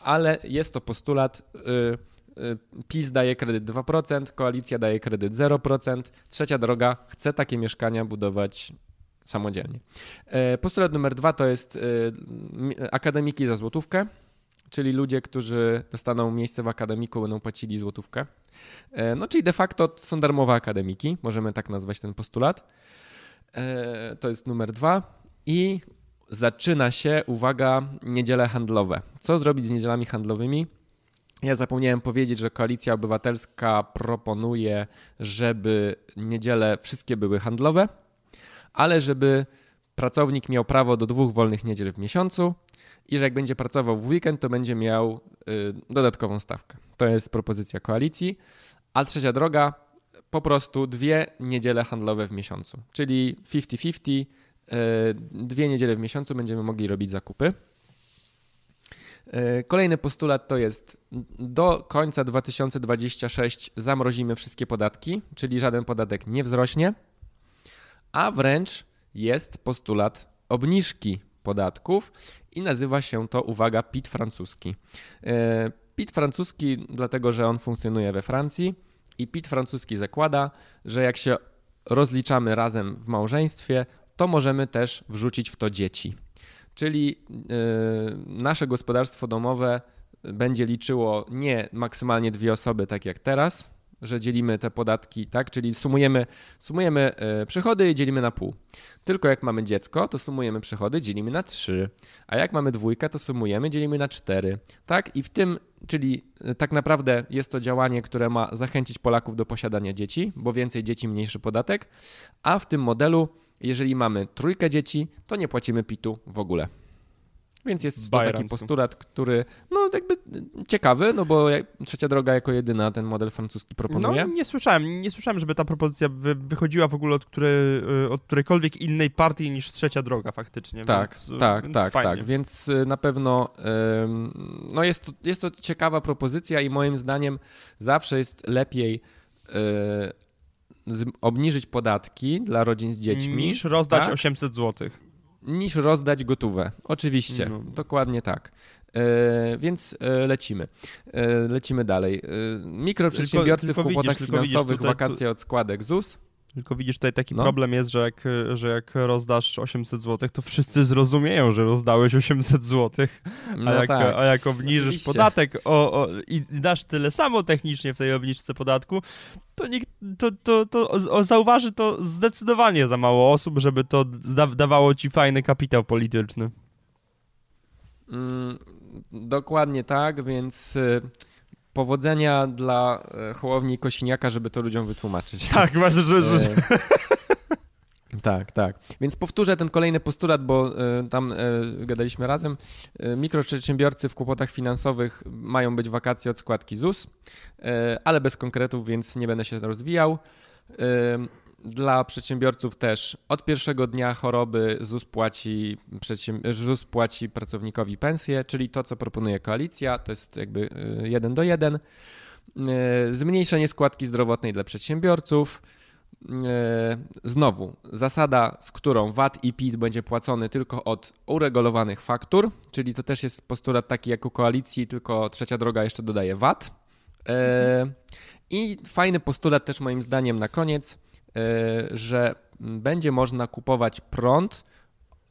ale jest to postulat. Y, y, PiS daje kredyt 2%, koalicja daje kredyt 0%, trzecia droga chce takie mieszkania budować samodzielnie. Y, postulat numer dwa to jest akademiki za złotówkę, czyli ludzie, którzy dostaną miejsce w akademiku, będą płacili złotówkę. No, czyli de facto są darmowe akademiki, możemy tak nazwać ten postulat. E, to jest numer dwa. I zaczyna się, uwaga, niedziele handlowe. Co zrobić z niedzielami handlowymi? Ja zapomniałem powiedzieć, że Koalicja Obywatelska proponuje, żeby niedziele wszystkie były handlowe, ale żeby pracownik miał prawo do dwóch wolnych niedziel w miesiącu i że jak będzie pracował w weekend, to będzie miał y, dodatkową stawkę. To jest propozycja koalicji. A trzecia droga, po prostu dwie niedziele handlowe w miesiącu, czyli 50-50, e, dwie niedziele w miesiącu będziemy mogli robić zakupy. E, kolejny postulat to jest do końca 2026 zamrozimy wszystkie podatki, czyli żaden podatek nie wzrośnie, a wręcz jest postulat obniżki podatków i nazywa się to, uwaga, PIT francuski. E, PIT francuski, dlatego że on funkcjonuje we Francji i PIT francuski zakłada, że jak się rozliczamy razem w małżeństwie, to możemy też wrzucić w to dzieci. Czyli yy, nasze gospodarstwo domowe będzie liczyło nie maksymalnie dwie osoby, tak jak teraz, że dzielimy te podatki, tak? Czyli sumujemy, sumujemy e, przychody i dzielimy na pół. Tylko jak mamy dziecko, to sumujemy przychody, dzielimy na trzy. A jak mamy dwójkę, to sumujemy, dzielimy na cztery. Tak? I w tym, czyli e, tak naprawdę jest to działanie, które ma zachęcić Polaków do posiadania dzieci, bo więcej dzieci, mniejszy podatek. A w tym modelu, jeżeli mamy trójkę dzieci, to nie płacimy PIT-u w ogóle. Więc jest to taki postulat, który no jakby ciekawy, no bo trzecia droga jako jedyna ten model francuski proponuje. No nie słyszałem, nie słyszałem, żeby ta propozycja wy, wychodziła w ogóle od, y, od którejkolwiek innej partii niż trzecia droga faktycznie. Tak, więc, y, tak, więc tak, fajnie. tak, więc y, na pewno no jest, to, jest to ciekawa propozycja i moim zdaniem zawsze jest lepiej obniżyć podatki dla rodzin z dziećmi. Niż rozdać tak? 800 złotych niż rozdać gotówę. Oczywiście, no. dokładnie tak. E, więc e, lecimy. E, lecimy dalej. Mikroprzedsiębiorcy tylko, tylko w kłopotach widzisz, finansowych, tutaj, wakacje od składek ZUS. Tylko widzisz, tutaj taki no. problem jest, że jak, że jak rozdasz 800 zł, to wszyscy zrozumieją, że rozdałeś 800 zł, a, no jak, tak. a jak obniżysz Oczywiście. podatek o, o, i dasz tyle samo technicznie w tej obniżce podatku, to, nikt, to, to, to, to zauważy to zdecydowanie za mało osób, żeby to dawało ci fajny kapitał polityczny. Mm, dokładnie tak, więc... Y powodzenia dla e, Hołowni Kosiniaka, żeby to ludziom wytłumaczyć. Tak, właśnie, że... że... E, tak, tak. Więc powtórzę ten kolejny postulat, bo y, tam y, gadaliśmy razem. Y, mikroprzedsiębiorcy w kłopotach finansowych mają być wakacje od składki ZUS, ale bez konkretów, więc nie będę się rozwijał. Dla przedsiębiorców też od pierwszego dnia choroby ZUS płaci, ZUS płaci pracownikowi pensję, czyli to, co proponuje koalicja, to jest jakby y, jeden do jeden. Y, zmniejszenie składki zdrowotnej dla przedsiębiorców. Y, znowu, zasada, z którą VAT i PIT będzie płacony tylko od uregulowanych faktur, czyli to też jest postulat taki jak u koalicji, tylko trzecia droga jeszcze dodaje VAT. I fajny postulat też moim zdaniem na koniec że będzie można kupować prąd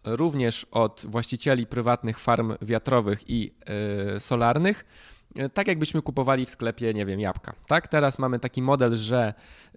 również od właścicieli prywatnych farm wiatrowych i e, solarnych, e, tak jakbyśmy kupowali w sklepie, nie wiem, jabłka. Tak, teraz mamy taki model, że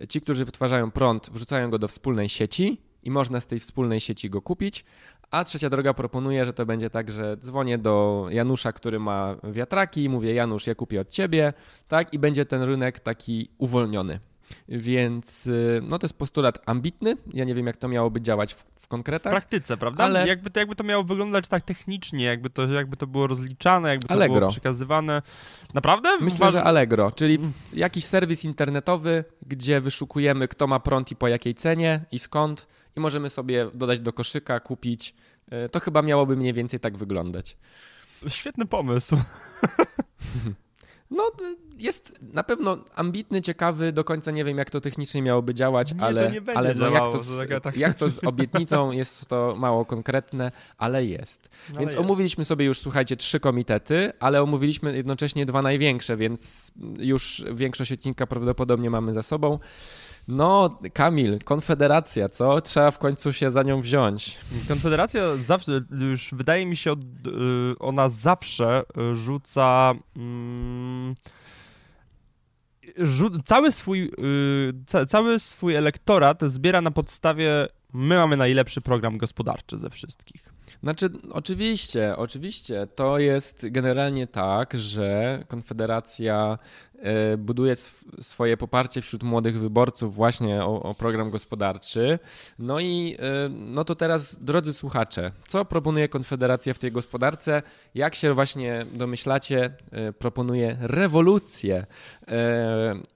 ci, którzy wytwarzają prąd, wrzucają go do wspólnej sieci i można z tej wspólnej sieci go kupić, a trzecia droga proponuje, że to będzie tak, że dzwonię do Janusza, który ma wiatraki, mówię Janusz, ja kupię od ciebie, tak, i będzie ten rynek taki uwolniony. Więc y, no to jest postulat ambitny. Ja nie wiem, jak to miałoby działać w, w konkretach. W praktyce, prawda? Ale jakby to, jakby to miało wyglądać tak technicznie, jakby to, jakby to było rozliczane, jakby to Allegro. było przekazywane. Naprawdę? Myślę, że Allegro, czyli jakiś serwis internetowy, gdzie wyszukujemy, kto ma prąd i po jakiej cenie i skąd, i możemy sobie dodać do koszyka, kupić. Y, to chyba miałoby mniej więcej tak wyglądać. Świetny pomysł. No, jest na pewno ambitny, ciekawy, do końca nie wiem, jak to technicznie miałoby działać, nie, ale, ale no, jak, to z, tak... jak to z obietnicą jest to mało konkretne, ale jest. No, więc omówiliśmy sobie już, słuchajcie, trzy komitety, ale omówiliśmy jednocześnie dwa największe, więc już większość odcinka prawdopodobnie mamy za sobą. No, Kamil, Konfederacja, co? Trzeba w końcu się za nią wziąć. Konfederacja zawsze, już wydaje mi się, y, ona zawsze rzuca. Mm, cały swój, y, cały swój elektorat zbiera na podstawie my mamy najlepszy program gospodarczy ze wszystkich. Znaczy, oczywiście, oczywiście. To jest generalnie tak, że Konfederacja buduje sw swoje poparcie wśród młodych wyborców właśnie o, o, program gospodarczy. No i e, no to teraz, drodzy słuchacze, co proponuje Konfederacja w tej gospodarce? Jak się właśnie domyślacie, e, proponuje rewolucję.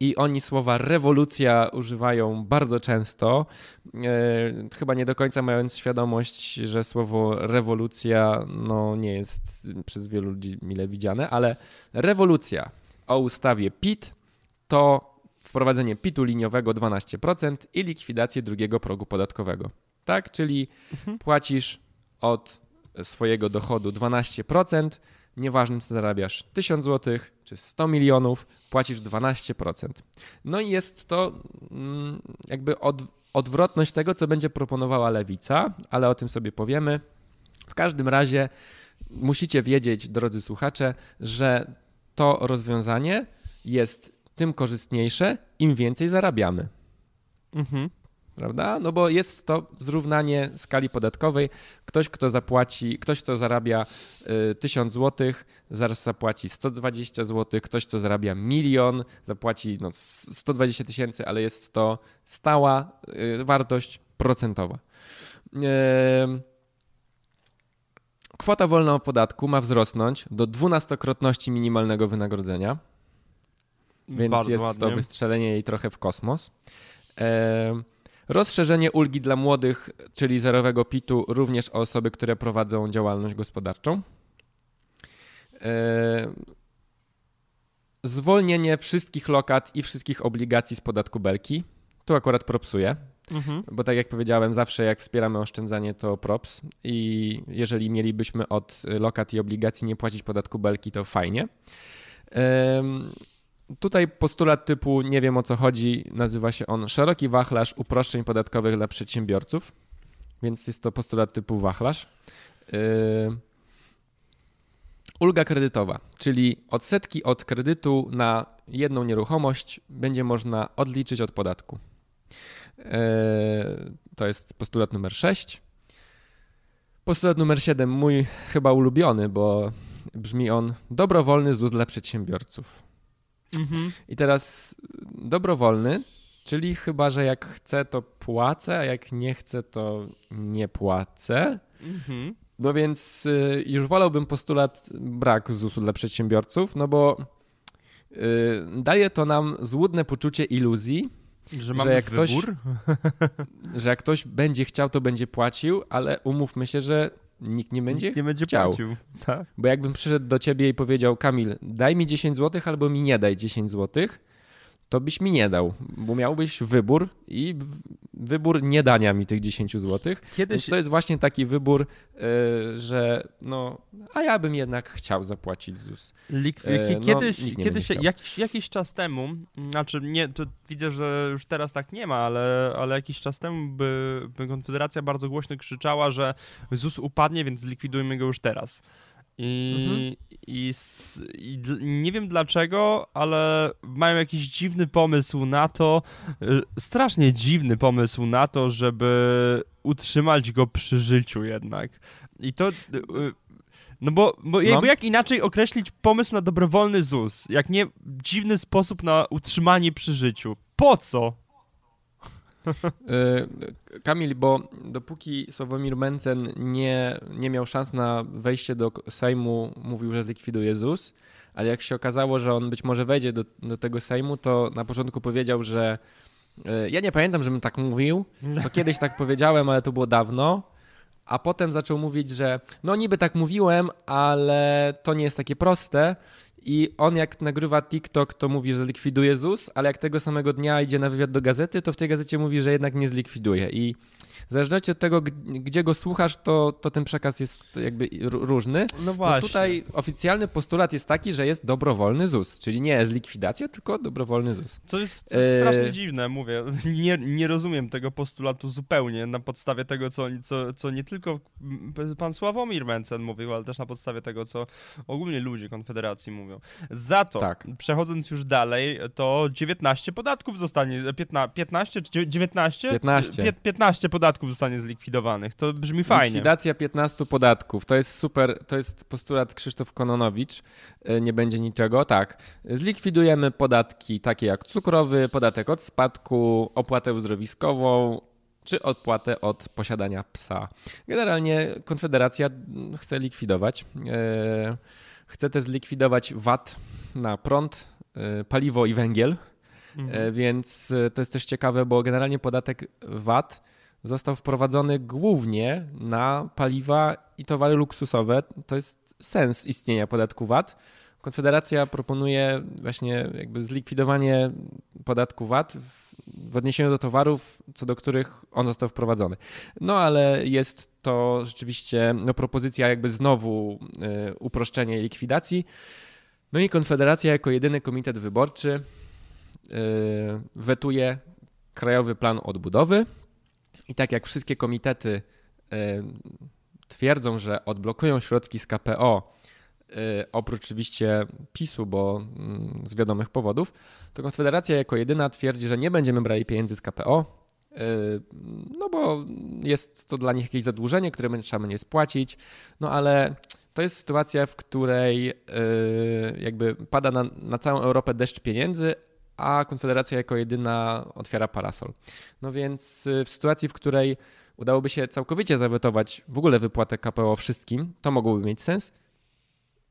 I oni słowa rewolucja używają bardzo często, chyba nie do końca mając świadomość, że słowo rewolucja no, nie jest przez wielu ludzi mile widziane, ale rewolucja o ustawie PIT to wprowadzenie PIT-u liniowego 12% i likwidację drugiego progu podatkowego. Tak, czyli mhm. płacisz od swojego dochodu 12%, nieważne czy zarabiasz 1000 zł czy 100 milionów, płacisz 12%. No i jest to mm, jakby od, odwrotność tego, co będzie proponowała lewica, ale o tym sobie powiemy. W każdym razie musicie wiedzieć, drodzy słuchacze, że to rozwiązanie jest tym korzystniejsze, im więcej zarabiamy. Mhm. Prawda? No bo jest to zrównanie skali podatkowej. Ktoś, kto zapłaci, ktoś, kto zarabia y, 1000 zł, zaraz zapłaci 120 zł, ktoś, kto zarabia milion, zapłaci no, 120 tysięcy, ale jest to stała y, wartość procentowa. Y, Kwota wolna od podatku ma wzrosnąć do dwunastokrotności minimalnego wynagrodzenia. Więc Bardzo jest ładnie. to wystrzelenie jej trochę w kosmos. E, rozszerzenie ulgi dla młodych, czyli zerowego PIT-u, również o osoby, które prowadzą działalność gospodarczą. E, zwolnienie wszystkich lokat i wszystkich obligacji z podatku belki. Tu akurat propsuje. Mhm. Bo tak jak powiedziałem, zawsze jak wspieramy oszczędzanie, to props. I jeżeli mielibyśmy od lokat i obligacji nie płacić podatku belki, to fajnie. Um, tutaj postulat typu nie wiem o co chodzi, nazywa się on szeroki wachlarz uproszczeń podatkowych dla przedsiębiorców. Więc jest to postulat typu wachlarz. Um, ulga kredytowa, czyli odsetki od kredytu na jedną nieruchomość będzie można odliczyć od podatku. E, to jest postulat numer 6. Postulat numer 7, mój chyba ulubiony, bo brzmi on dobrowolny ZUS dla przedsiębiorców. Mhm. I teraz dobrowolny, czyli chyba, że jak chcę, to płacę, a jak nie chcę, to nie płacę. Mhm. No więc y, już wolałbym postulat brak ZUS-u dla przedsiębiorców, no bo y, daje to nam złudne poczucie iluzji, że, że jak ktoś, że jak ktoś będzie chciał, to będzie płacił, ale umówmy się, że nikt nie będzie, nikt nie będzie chciał. płacił. Tak? Bo jakbym przyszedł do ciebie i powiedział, Kamil, daj mi 10 zł albo mi nie daj 10 złotych, to byś mi nie dał, bo miałbyś wybór i wybór nie dania mi tych 10 zł. Kiedyś... to jest właśnie taki wybór, yy, że no, a ja bym jednak chciał zapłacić ZUS. Lik... Yy, kiedyś, no, kiedyś jakiś, jakiś czas temu, znaczy nie, to widzę, że już teraz tak nie ma, ale, ale jakiś czas temu by, by Konfederacja bardzo głośno krzyczała, że ZUS upadnie, więc zlikwidujmy go już teraz. I, mhm. i, i, nie wiem dlaczego, ale mają jakiś dziwny pomysł na to, y, strasznie dziwny pomysł na to, żeby utrzymać go przy życiu jednak. I to. Y, no bo, bo, no. jak inaczej określić pomysł na dobrowolny ZUS, jak nie dziwny sposób na utrzymanie przy życiu? Po co? Y, Kamil, bo dopóki Sławomir Mencen nie, nie miał szans na wejście do Sejmu, mówił, że zlikwiduje ZUS, ale jak się okazało, że on być może wejdzie do, do tego Sejmu, to na początku powiedział, że y, ja nie pamiętam, żebym tak mówił, to kiedyś tak powiedziałem, ale to było dawno, a potem zaczął mówić, że no niby tak mówiłem, ale to nie jest takie proste, i on jak nagrywa TikTok, to mówi, że zlikwiduje ZUS, ale jak tego samego dnia idzie na wywiad do gazety, to w tej gazecie mówi, że jednak nie zlikwiduje. I zależności od tego, gdzie go słuchasz, to, to ten przekaz jest jakby różny. No właśnie. No tutaj oficjalny postulat jest taki, że jest dobrowolny ZUS, czyli nie jest likwidacja, tylko dobrowolny ZUS. Co jest, co jest strasznie e... dziwne, mówię. Nie, nie rozumiem tego postulatu zupełnie na podstawie tego, co, co, co nie tylko pan Sławomir Mencen mówił, ale też na podstawie tego, co ogólnie ludzie Konfederacji mówią. Za to, tak. przechodząc już dalej, to 19 podatków zostanie, 15, 15 czy 19? 15. 15 podatków podatków zostanie zlikwidowanych. To brzmi fajnie. Likwidacja 15 podatków. To jest super, to jest postulat Krzysztof Kononowicz. E, nie będzie niczego. Tak, zlikwidujemy podatki takie jak cukrowy, podatek od spadku, opłatę uzdrowiskową, czy odpłatę od posiadania psa. Generalnie Konfederacja chce likwidować. E, chce też zlikwidować VAT na prąd, e, paliwo i węgiel. Mhm. Więc to jest też ciekawe, bo generalnie podatek VAT został wprowadzony głównie na paliwa i towary luksusowe. To jest sens istnienia podatku VAT. Konfederacja proponuje właśnie jakby zlikwidowanie podatku VAT w, w odniesieniu do towarów, co do których on został wprowadzony. No ale jest to rzeczywiście no, propozycja jakby znowu y, uproszczenia i likwidacji. No i Konfederacja jako jedyny komitet wyborczy y, wetuje Krajowy Plan Odbudowy, i tak jak wszystkie komitety e, twierdzą, że odblokują środki z KPO, e, oprócz oczywiście PiSu, bo mm, z wiadomych powodów, to Konfederacja jako jedyna twierdzi, że nie będziemy brali pieniędzy z KPO, e, no bo jest to dla nich jakieś zadłużenie, które trzeba będzie spłacić, no ale to jest sytuacja, w której jakby pada na, na całą Europę deszcz pieniędzy, a Konfederacja jako jedyna otwiera parasol. No więc y, w sytuacji, w której udałoby się całkowicie zawetować w ogóle wypłatę KPO wszystkim, to mogłoby mieć sens,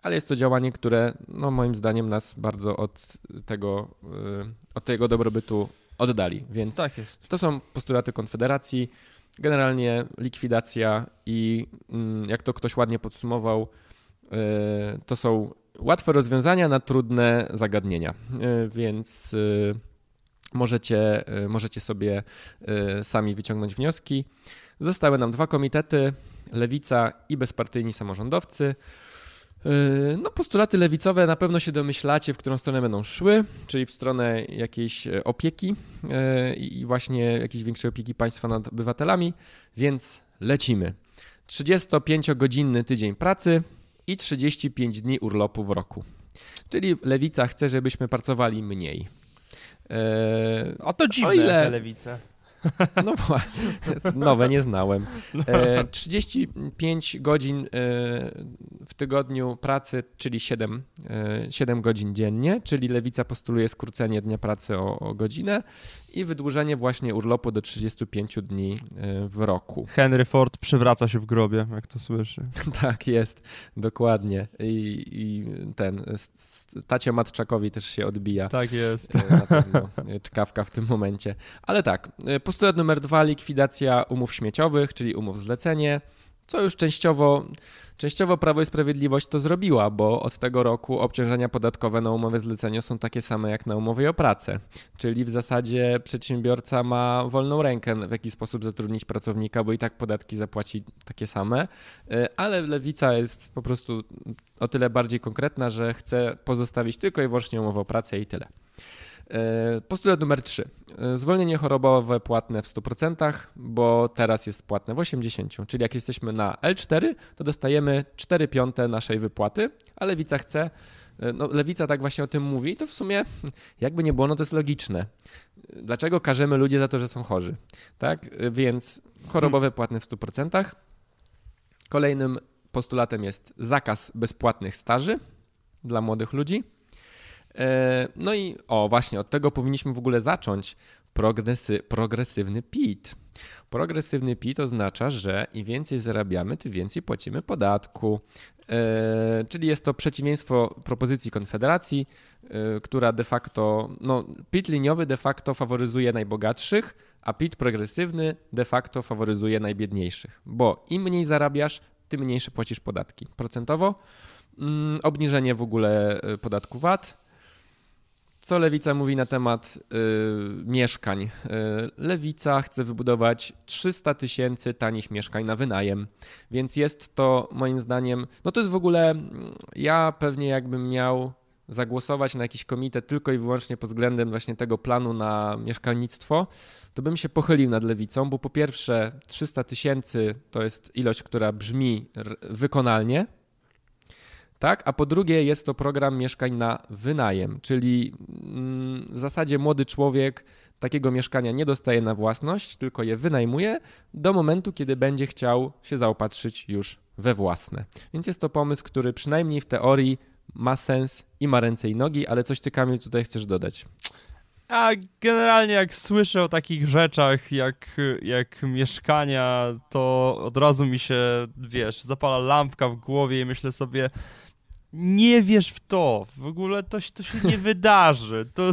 ale jest to działanie, które no moim zdaniem nas bardzo od tego, y, od tego dobrobytu oddali. Więc tak jest. to są postulaty Konfederacji. Generalnie likwidacja i mm, jak to ktoś ładnie podsumował, y, to są łatwe rozwiązania na trudne zagadnienia, e, więc e, możecie, e, możecie sobie sami wyciągnąć wnioski. Zostały nam dwa komitety, Lewica i bezpartyjni samorządowcy. No, postulaty lewicowe na pewno się domyślacie, w którą stronę będą szły, czyli w stronę jakiejś opieki i właśnie jakiejś większej opieki państwa nad obywatelami, więc lecimy. 35-godzinny tydzień pracy, i 35 dni urlopu w roku. Czyli lewica chce, żebyśmy pracowali mniej. Eee, o to dziwne, o ile... lewice. No nowe nie znałem. 35 e, godzin e, w tygodniu pracy, czyli 7, 7 e, godzin dziennie, czyli lewica postuluje skrócenie dnia pracy o, o godzinę i wydłużenie właśnie urlopu do 35 dni w roku. Henry Ford przywraca się w grobie, jak to słyszy. tak jest, dokładnie. I, i ten tacie Matczakowi też się odbija. Tak jest. Na pewno czkawka w tym momencie. Ale tak, Postulat numer dwa, likwidacja umów śmieciowych, czyli umów zlecenie, co już częściowo, częściowo Prawo i Sprawiedliwość to zrobiła, bo od tego roku obciążenia podatkowe na umowy zlecenie są takie same jak na umowie o pracę. Czyli w zasadzie przedsiębiorca ma wolną rękę, w jaki sposób zatrudnić pracownika, bo i tak podatki zapłaci takie same. E, ale lewica jest po prostu o tyle bardziej konkretna, że chce pozostawić tylko i wyłącznie umowę o pracę i tyle. E, postulat numer 3. E, zwolnienie chorobowe płatne w 100%, bo teraz jest płatne w 80%. Czyli jak jesteśmy na L4, to dostajemy 4 piąte naszej wypłaty, a lewica chce, e, no lewica tak właśnie o tym mówi, to w sumie jakby nie było, no to jest logiczne. Dlaczego karzemy ludzi za to, że są chorzy? Tak, więc chorobowe płatne w 100%. Kolejnym postulatem jest zakaz bezpłatnych staży dla młodych ludzi. E, no i o, właśnie od tego powinniśmy w ogóle zacząć. Progresy, progresywny PIT. Progresywny PIT oznacza, że im więcej zarabiamy, tym więcej płacimy podatku. E, czyli jest to przeciwieństwo propozycji Konfederacji, e, która de facto, no, PIT liniowy de facto faworyzuje najbogatszych, a PIT progresywny de facto faworyzuje najbiedniejszych, bo im mniej zarabiasz, tym mniejsze płacisz podatki. Procentowo mm, obniżenie w ogóle podatku VAT, co lewica mówi na temat y, mieszkań? Y, lewica chce wybudować 300 tysięcy tanich mieszkań na wynajem, więc jest to moim zdaniem, no to jest w ogóle, ja pewnie jakbym miał zagłosować na jakiś komitet tylko i wyłącznie pod względem właśnie tego planu na mieszkalnictwo, to bym się pochylił nad lewicą, bo po pierwsze 300 tysięcy to jest ilość, która brzmi wykonalnie, tak? A po drugie jest to program mieszkań na wynajem, czyli mm, w zasadzie młody człowiek takiego mieszkania nie dostaje na własność, tylko je wynajmuje do momentu, kiedy będzie chciał się zaopatrzyć już we własne. Więc jest to pomysł, który przynajmniej w teorii ma sens i ma ręce i nogi, ale coś ty Kamil tutaj chcesz dodać. A generalnie jak słyszę o takich rzeczach jak, jak mieszkania, to od razu mi się, wiesz, zapala lampka w głowie i myślę sobie, nie wiesz w to, w ogóle to, to się nie wydarzy. To,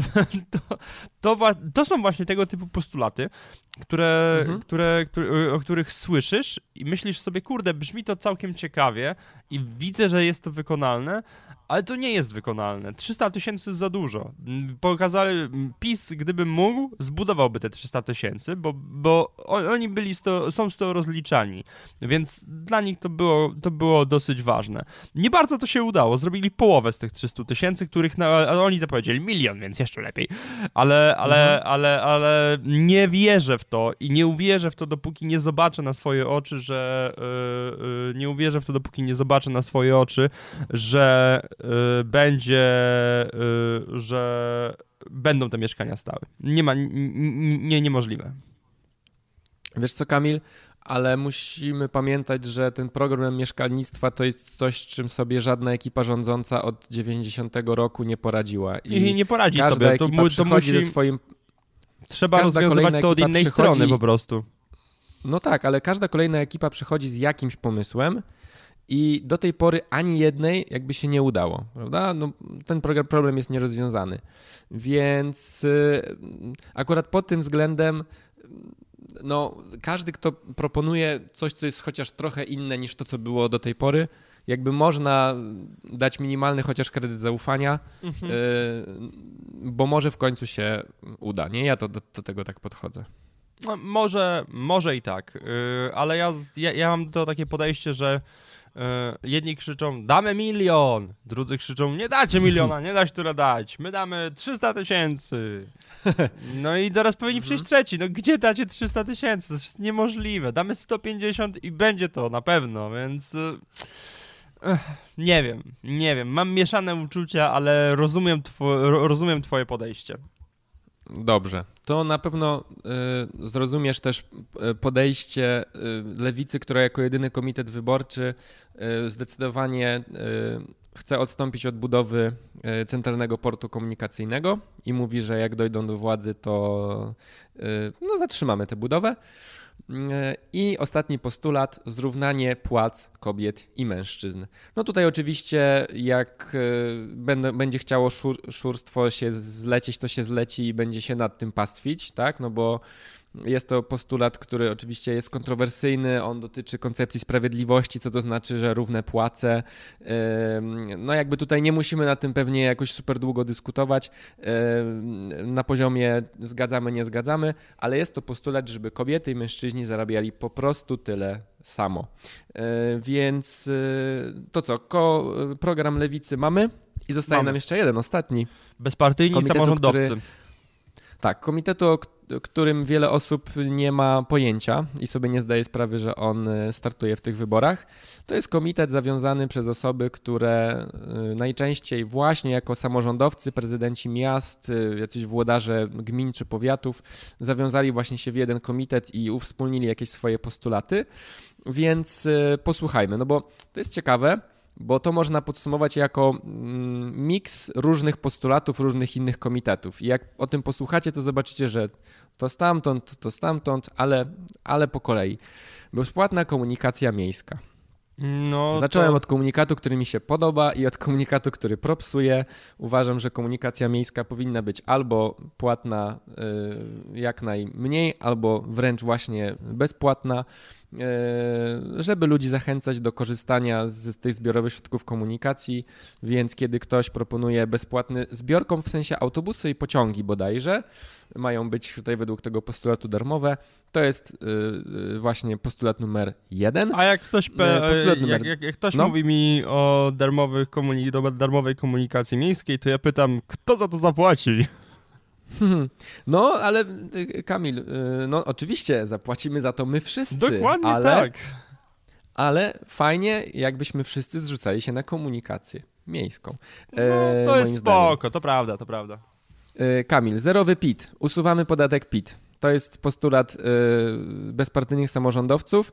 to, to, to, są właśnie tego typu postulaty, które, mhm. które, które, o których słyszysz i myślisz sobie, kurde, brzmi to całkiem ciekawie i widzę, że jest to wykonalne, ale to nie jest wykonalne. 300 tysięcy za dużo. Pokazali, PiS, gdyby mógł, zbudowałby te 300 tysięcy, bo, bo oni byli to, są z tego rozliczani, więc dla nich to było, to było dosyć ważne. Nie bardzo to się udało, zrobili połowę z tych 300 tysięcy, których na, oni to powiedzieli milion, więc jeszcze lepiej, ale, ale, mhm. ale, ale nie wierzę w to i nie uwierzę w to, dopóki nie zobaczę na swoje oczy, że yy, yy, nie uwierzę w to, dopóki nie zobaczę na swoje oczy, że Y, będzie, y, że będą te mieszkania stały. Nie ma, nie, niemożliwe. Wiesz co, Kamil? Ale musimy pamiętać, że ten program mieszkalnictwa to jest coś, czym sobie żadna ekipa rządząca od 90 roku nie poradziła. I, I nie poradzi każda sobie. Ekipa to, to musi... ze swoim. Trzeba rozwiązywać to od innej strony po prostu. No tak, ale każda kolejna ekipa przychodzi z jakimś pomysłem i do tej pory ani jednej jakby się nie udało, prawda? No, ten problem jest nierozwiązany. Więc y, akurat pod tym względem no, każdy, kto proponuje coś, co jest chociaż trochę inne niż to, co było do tej pory, jakby można dać minimalny chociaż kredyt zaufania, mhm. y, bo może w końcu się uda. Nie, ja to do, do tego tak podchodzę. No, może, może i tak, y, ale ja, ja, ja mam to takie podejście, że jedni krzyczą, damy milion, drudzy krzyczą, nie dacie miliona, nie dać tyle dać, my damy 300 tysięcy. No i teraz powinni mhm. przyjść trzeci, no gdzie dacie 300 tysięcy? To jest niemożliwe, damy 150 i będzie to na pewno, więc... E, nie wiem, nie wiem, mam mieszane uczucia, ale rozumiem, two rozumiem twoje podejście. Dobrze. To na pewno y, zrozumiesz też y, podejście y, lewicy, która jako jedyny komitet wyborczy y, zdecydowanie y, chce odstąpić od budowy y, centralnego portu komunikacyjnego i mówi, że jak dojdą do władzy, to no, zatrzymamy tę budowę. I ostatni postulat, zrównanie płac kobiet i mężczyzn. No tutaj oczywiście jak e, będzie chciało szur, szurstwo się zlecieć, to się zleci i będzie się nad tym pastwić, tak? No bo jest to postulat, który oczywiście jest kontrowersyjny. On dotyczy koncepcji sprawiedliwości, co to znaczy, że równe płace. No, jakby tutaj nie musimy na tym pewnie jakoś super długo dyskutować. Na poziomie zgadzamy, nie zgadzamy, ale jest to postulat, żeby kobiety i mężczyźni zarabiali po prostu tyle samo. E, więc e, to co, ko program lewicy mamy i zostaje mamy. nam jeszcze jeden, ostatni. Bezpartyjni komitetu, samorządowcy. Który, tak, komitetu, którym wiele osób nie ma pojęcia i sobie nie zdaje sprawy, że on e, startuje w tych wyborach. To jest komitet zawiązany przez osoby, które e, najczęściej właśnie jako samorządowcy, prezydenci miast, e, jacyś włodarze gmin czy powiatów zawiązali właśnie się w jeden komitet i uwspólnili jakieś swoje postulaty. Więc posłuchajmy, no bo to jest ciekawe bo to można podsumować jako mm, miks różnych postulatów różnych innych komitetów. I jak o tym posłuchacie, to zobaczycie, że to stamtąd, to stamtąd, ale, ale po kolei. Bezpłatna komunikacja miejska. No, Zacząłem to... od komunikatu, który mi się podoba i od komunikatu, który propsuje. Uważam, że komunikacja miejska powinna być albo płatna y, jak najmniej, albo wręcz właśnie bezpłatna. E, żeby ludzi zachęcać do korzystania z tych zbiorowych środków komunikacji, więc kiedy ktoś proponuje bezpłatny zbiorkom, w sensie autobusy i pociągi bodajże, mają być tutaj według tego postulatu darmowe, to jest e, właśnie postulat numer jeden. A jak ktoś, numer... jak, jak, jak ktoś no? mówi mi o darmowych komunik- darmowej komunikacji miejskiej, to ja pytam, kto za to zapłaci? No, ale y, Kamil, y, no oczywiście zapłacimy za to my wszyscy. Dokładnie ale, tak. Ale fajnie, jakbyśmy wszyscy zrzucali się na komunikację miejską. No, to jest spoko, to prawda, to prawda. Y, Kamil, zerowy PIT. Usuwamy podatek PIT. To jest postulat y, bezpartyjnych samorządowców.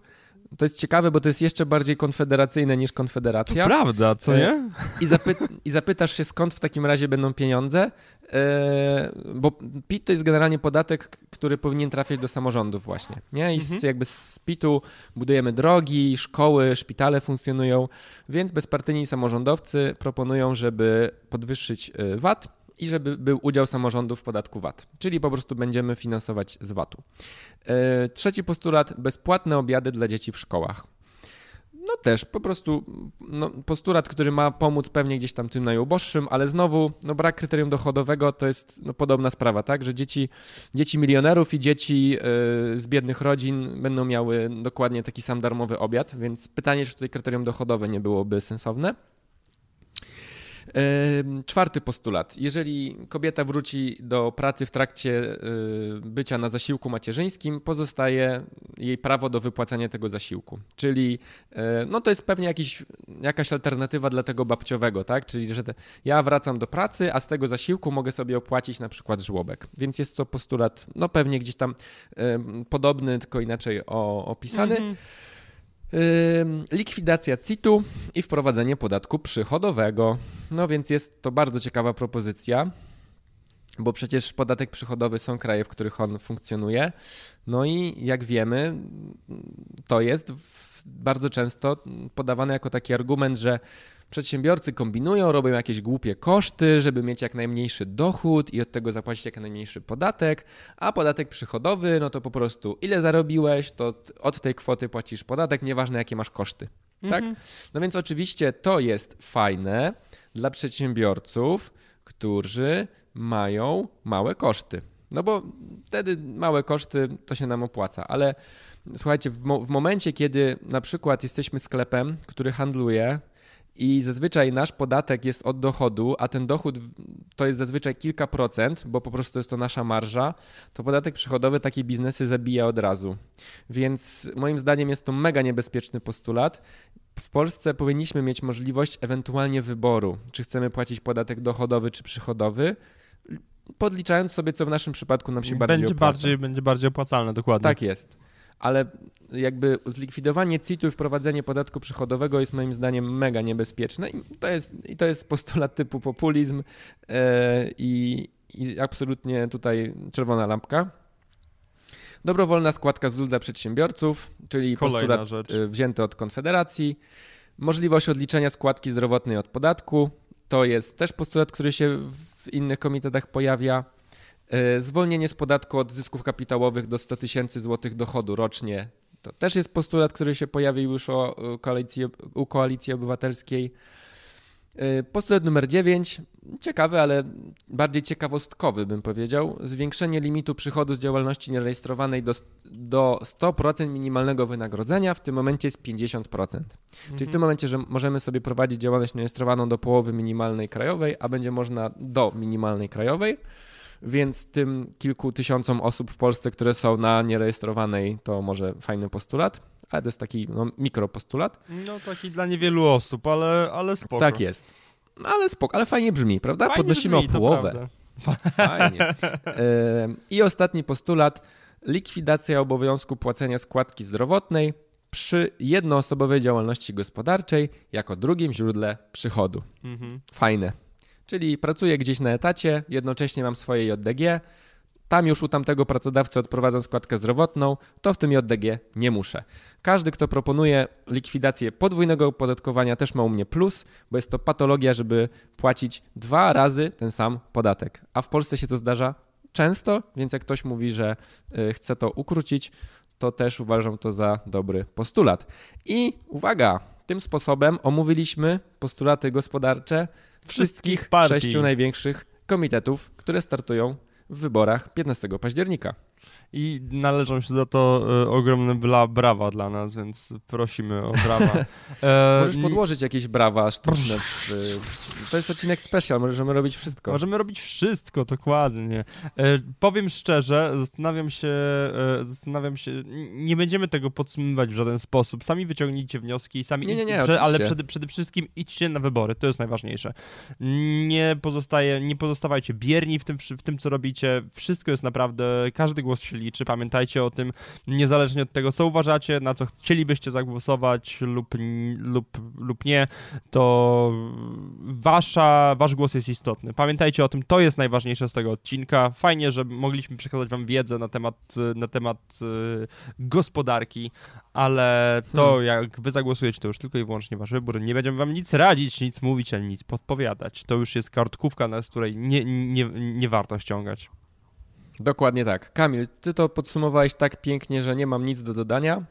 To jest ciekawe, bo to jest jeszcze bardziej konfederacyjne niż konfederacja. Prawda, co E, nie? I, zapy- I zapytasz się, skąd w takim razie będą pieniądze, e, bo PIT to jest generalnie podatek, który powinien trafiać do samorządów właśnie, nie? I z, Mhm. jakby z PIT-u budujemy drogi, szkoły, szpitale funkcjonują, więc bezpartyjni samorządowcy proponują, żeby podwyższyć e, VAT i żeby był udział samorządów w podatku VAT, czyli po prostu będziemy finansować z VAT-u. E, Trzeci postulat, bezpłatne obiady dla dzieci w szkołach. No też po prostu no, postulat, który ma pomóc pewnie gdzieś tam tym najuboższym, ale znowu no, brak kryterium dochodowego to jest no, podobna sprawa, tak? Że dzieci, dzieci milionerów i dzieci yy, z biednych rodzin będą miały dokładnie taki sam darmowy obiad, więc pytanie, czy tutaj kryterium dochodowe nie byłoby sensowne. Czwarty postulat. Jeżeli kobieta wróci do pracy w trakcie y, bycia na zasiłku macierzyńskim, pozostaje jej prawo do wypłacania tego zasiłku. Czyli y, no to jest pewnie jakiś, jakaś alternatywa dla tego babciowego, tak? Czyli że te, ja wracam do pracy, a z tego zasiłku mogę sobie opłacić na przykład żłobek. Więc jest to postulat, no pewnie gdzieś tam podobny, tylko inaczej opisany. Mhm. Likwidacja CIT-u i wprowadzenie podatku przychodowego. No więc jest to bardzo ciekawa propozycja, bo przecież podatek przychodowy są kraje, w których on funkcjonuje. No i jak wiemy, to jest bardzo często podawane jako taki argument, że przedsiębiorcy kombinują, robią jakieś głupie koszty, żeby mieć jak najmniejszy dochód i od tego zapłacić jak najmniejszy podatek, a podatek przychodowy, no to po prostu ile zarobiłeś, to od tej kwoty płacisz podatek, nieważne jakie masz koszty. Tak? Mhm. No więc oczywiście to jest fajne dla przedsiębiorców, którzy mają małe koszty. No bo wtedy małe koszty to się nam opłaca, ale słuchajcie, w, mo- w momencie, kiedy na przykład jesteśmy sklepem, który handluje i zazwyczaj nasz podatek jest od dochodu, a ten dochód to jest zazwyczaj kilka procent, bo po prostu jest to nasza marża, to podatek przychodowy takie biznesy zabija od razu. Więc moim zdaniem jest to mega niebezpieczny postulat. W Polsce powinniśmy mieć możliwość ewentualnie wyboru, czy chcemy płacić podatek dochodowy czy przychodowy, podliczając sobie, co w naszym przypadku nam się bardziej Będzie opłaca. bardziej, będzie bardziej opłacalne, dokładnie. Tak jest. Ale jakby zlikwidowanie CIT-u i wprowadzenie podatku przychodowego jest moim zdaniem mega niebezpieczne i to jest, i to jest postulat typu populizm e, i, i absolutnie tutaj czerwona lampka. Dobrowolna składka ZUS dla przedsiębiorców, czyli Kolejna postulat rzecz. e, wzięty od Konfederacji. Możliwość odliczenia składki zdrowotnej od podatku. To jest też postulat, który się w innych komitetach pojawia. E, Zwolnienie z podatku od zysków kapitałowych do 100 tysięcy złotych dochodu rocznie. To też jest postulat, który się pojawił już o, koalicji, u Koalicji Obywatelskiej. E, Postulat numer 9. Ciekawy, ale bardziej ciekawostkowy bym powiedział. Zwiększenie limitu przychodu z działalności nierejestrowanej do, do 100% minimalnego wynagrodzenia. W tym momencie jest 50%. Czyli w tym momencie, że możemy sobie prowadzić działalność nierejestrowaną do połowy minimalnej krajowej, a będzie można do minimalnej krajowej, więc tym kilku tysiącom osób w Polsce, które są na nierejestrowanej, to może fajny postulat, ale to jest taki no, mikropostulat. No taki dla niewielu osób, ale, ale spoko. Tak jest. No, ale spoko, ale fajnie brzmi, prawda? Fajnie Podnosimy brzmi, o połowę. Fajnie. E, I ostatni postulat: likwidacja obowiązku płacenia składki zdrowotnej przy jednoosobowej działalności gospodarczej jako drugim źródle przychodu. Mhm. Fajne. Czyli pracuję gdzieś na etacie, jednocześnie mam swoje JDG. Tam już u tamtego pracodawcy odprowadzam składkę zdrowotną, to w tym JDG nie muszę. Każdy, kto proponuje likwidację podwójnego opodatkowania, też ma u mnie plus, bo jest to patologia, żeby płacić dwa razy ten sam podatek. A w Polsce się to zdarza często, więc jak ktoś mówi, że y, chce to ukrócić, to też uważam to za dobry postulat. I uwaga, tym sposobem omówiliśmy postulaty gospodarcze wszystkich partii. sześciu największych komitetów, które startują w wyborach 15 października. I należą się za to e, ogromne bla, brawa dla nas, więc prosimy o brawa. E, Możesz podłożyć jakieś brawa sztuczne. W, to jest odcinek specjal, możemy robić wszystko. Możemy robić wszystko, dokładnie. E, powiem szczerze, zastanawiam się, e, zastanawiam się, nie będziemy tego podsumowywać w żaden sposób. Sami wyciągnijcie wnioski, sami, nie, nie, nie, prze, ale przede, przede wszystkim idźcie na wybory, to jest najważniejsze. Nie pozostaje, nie pozostawajcie bierni w tym, w tym, co robicie. Wszystko jest naprawdę, każdy głos się liczy. Pamiętajcie o tym, niezależnie od tego, co uważacie, na co chcielibyście zagłosować lub, lub, lub nie, to wasza, wasz głos jest istotny. Pamiętajcie o tym, to jest najważniejsze z tego odcinka. Fajnie, że mogliśmy przekazać wam wiedzę na temat, na temat y, gospodarki, ale to hmm. jak wy zagłosujecie, to już tylko i wyłącznie wasz wybór. Nie będziemy wam nic radzić, nic mówić, ani nic podpowiadać. To już jest kartkówka, z której nie, nie, nie warto ściągać. Dokładnie tak. Kamil, ty to podsumowałeś tak pięknie, że nie mam nic do dodania,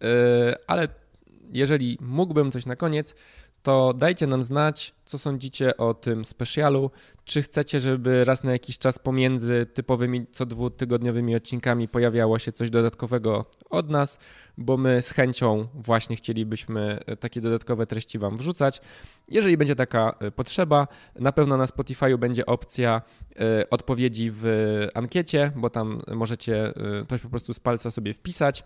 yy, ale jeżeli mógłbym coś na koniec, to dajcie nam znać, co sądzicie o tym specjalu. Czy chcecie, żeby raz na jakiś czas pomiędzy typowymi co dwutygodniowymi odcinkami pojawiało się coś dodatkowego od nas, bo my z chęcią właśnie chcielibyśmy takie dodatkowe treści Wam wrzucać. Jeżeli będzie taka e, potrzeba, na pewno na Spotify'u będzie opcja e, odpowiedzi w ankiecie, bo tam możecie coś po prostu z palca sobie wpisać.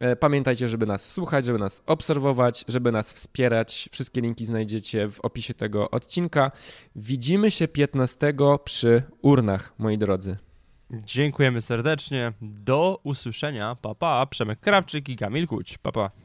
E, pamiętajcie, żeby nas słuchać, żeby nas obserwować, żeby nas wspierać. Wszystkie linki znajdziecie w opisie tego odcinka. Widzimy się 15 przy urnach, moi drodzy. Dziękujemy serdecznie. Do usłyszenia. Papa. Pa. Przemek Krawczyk i Kamil Kuć. Papa. Pa.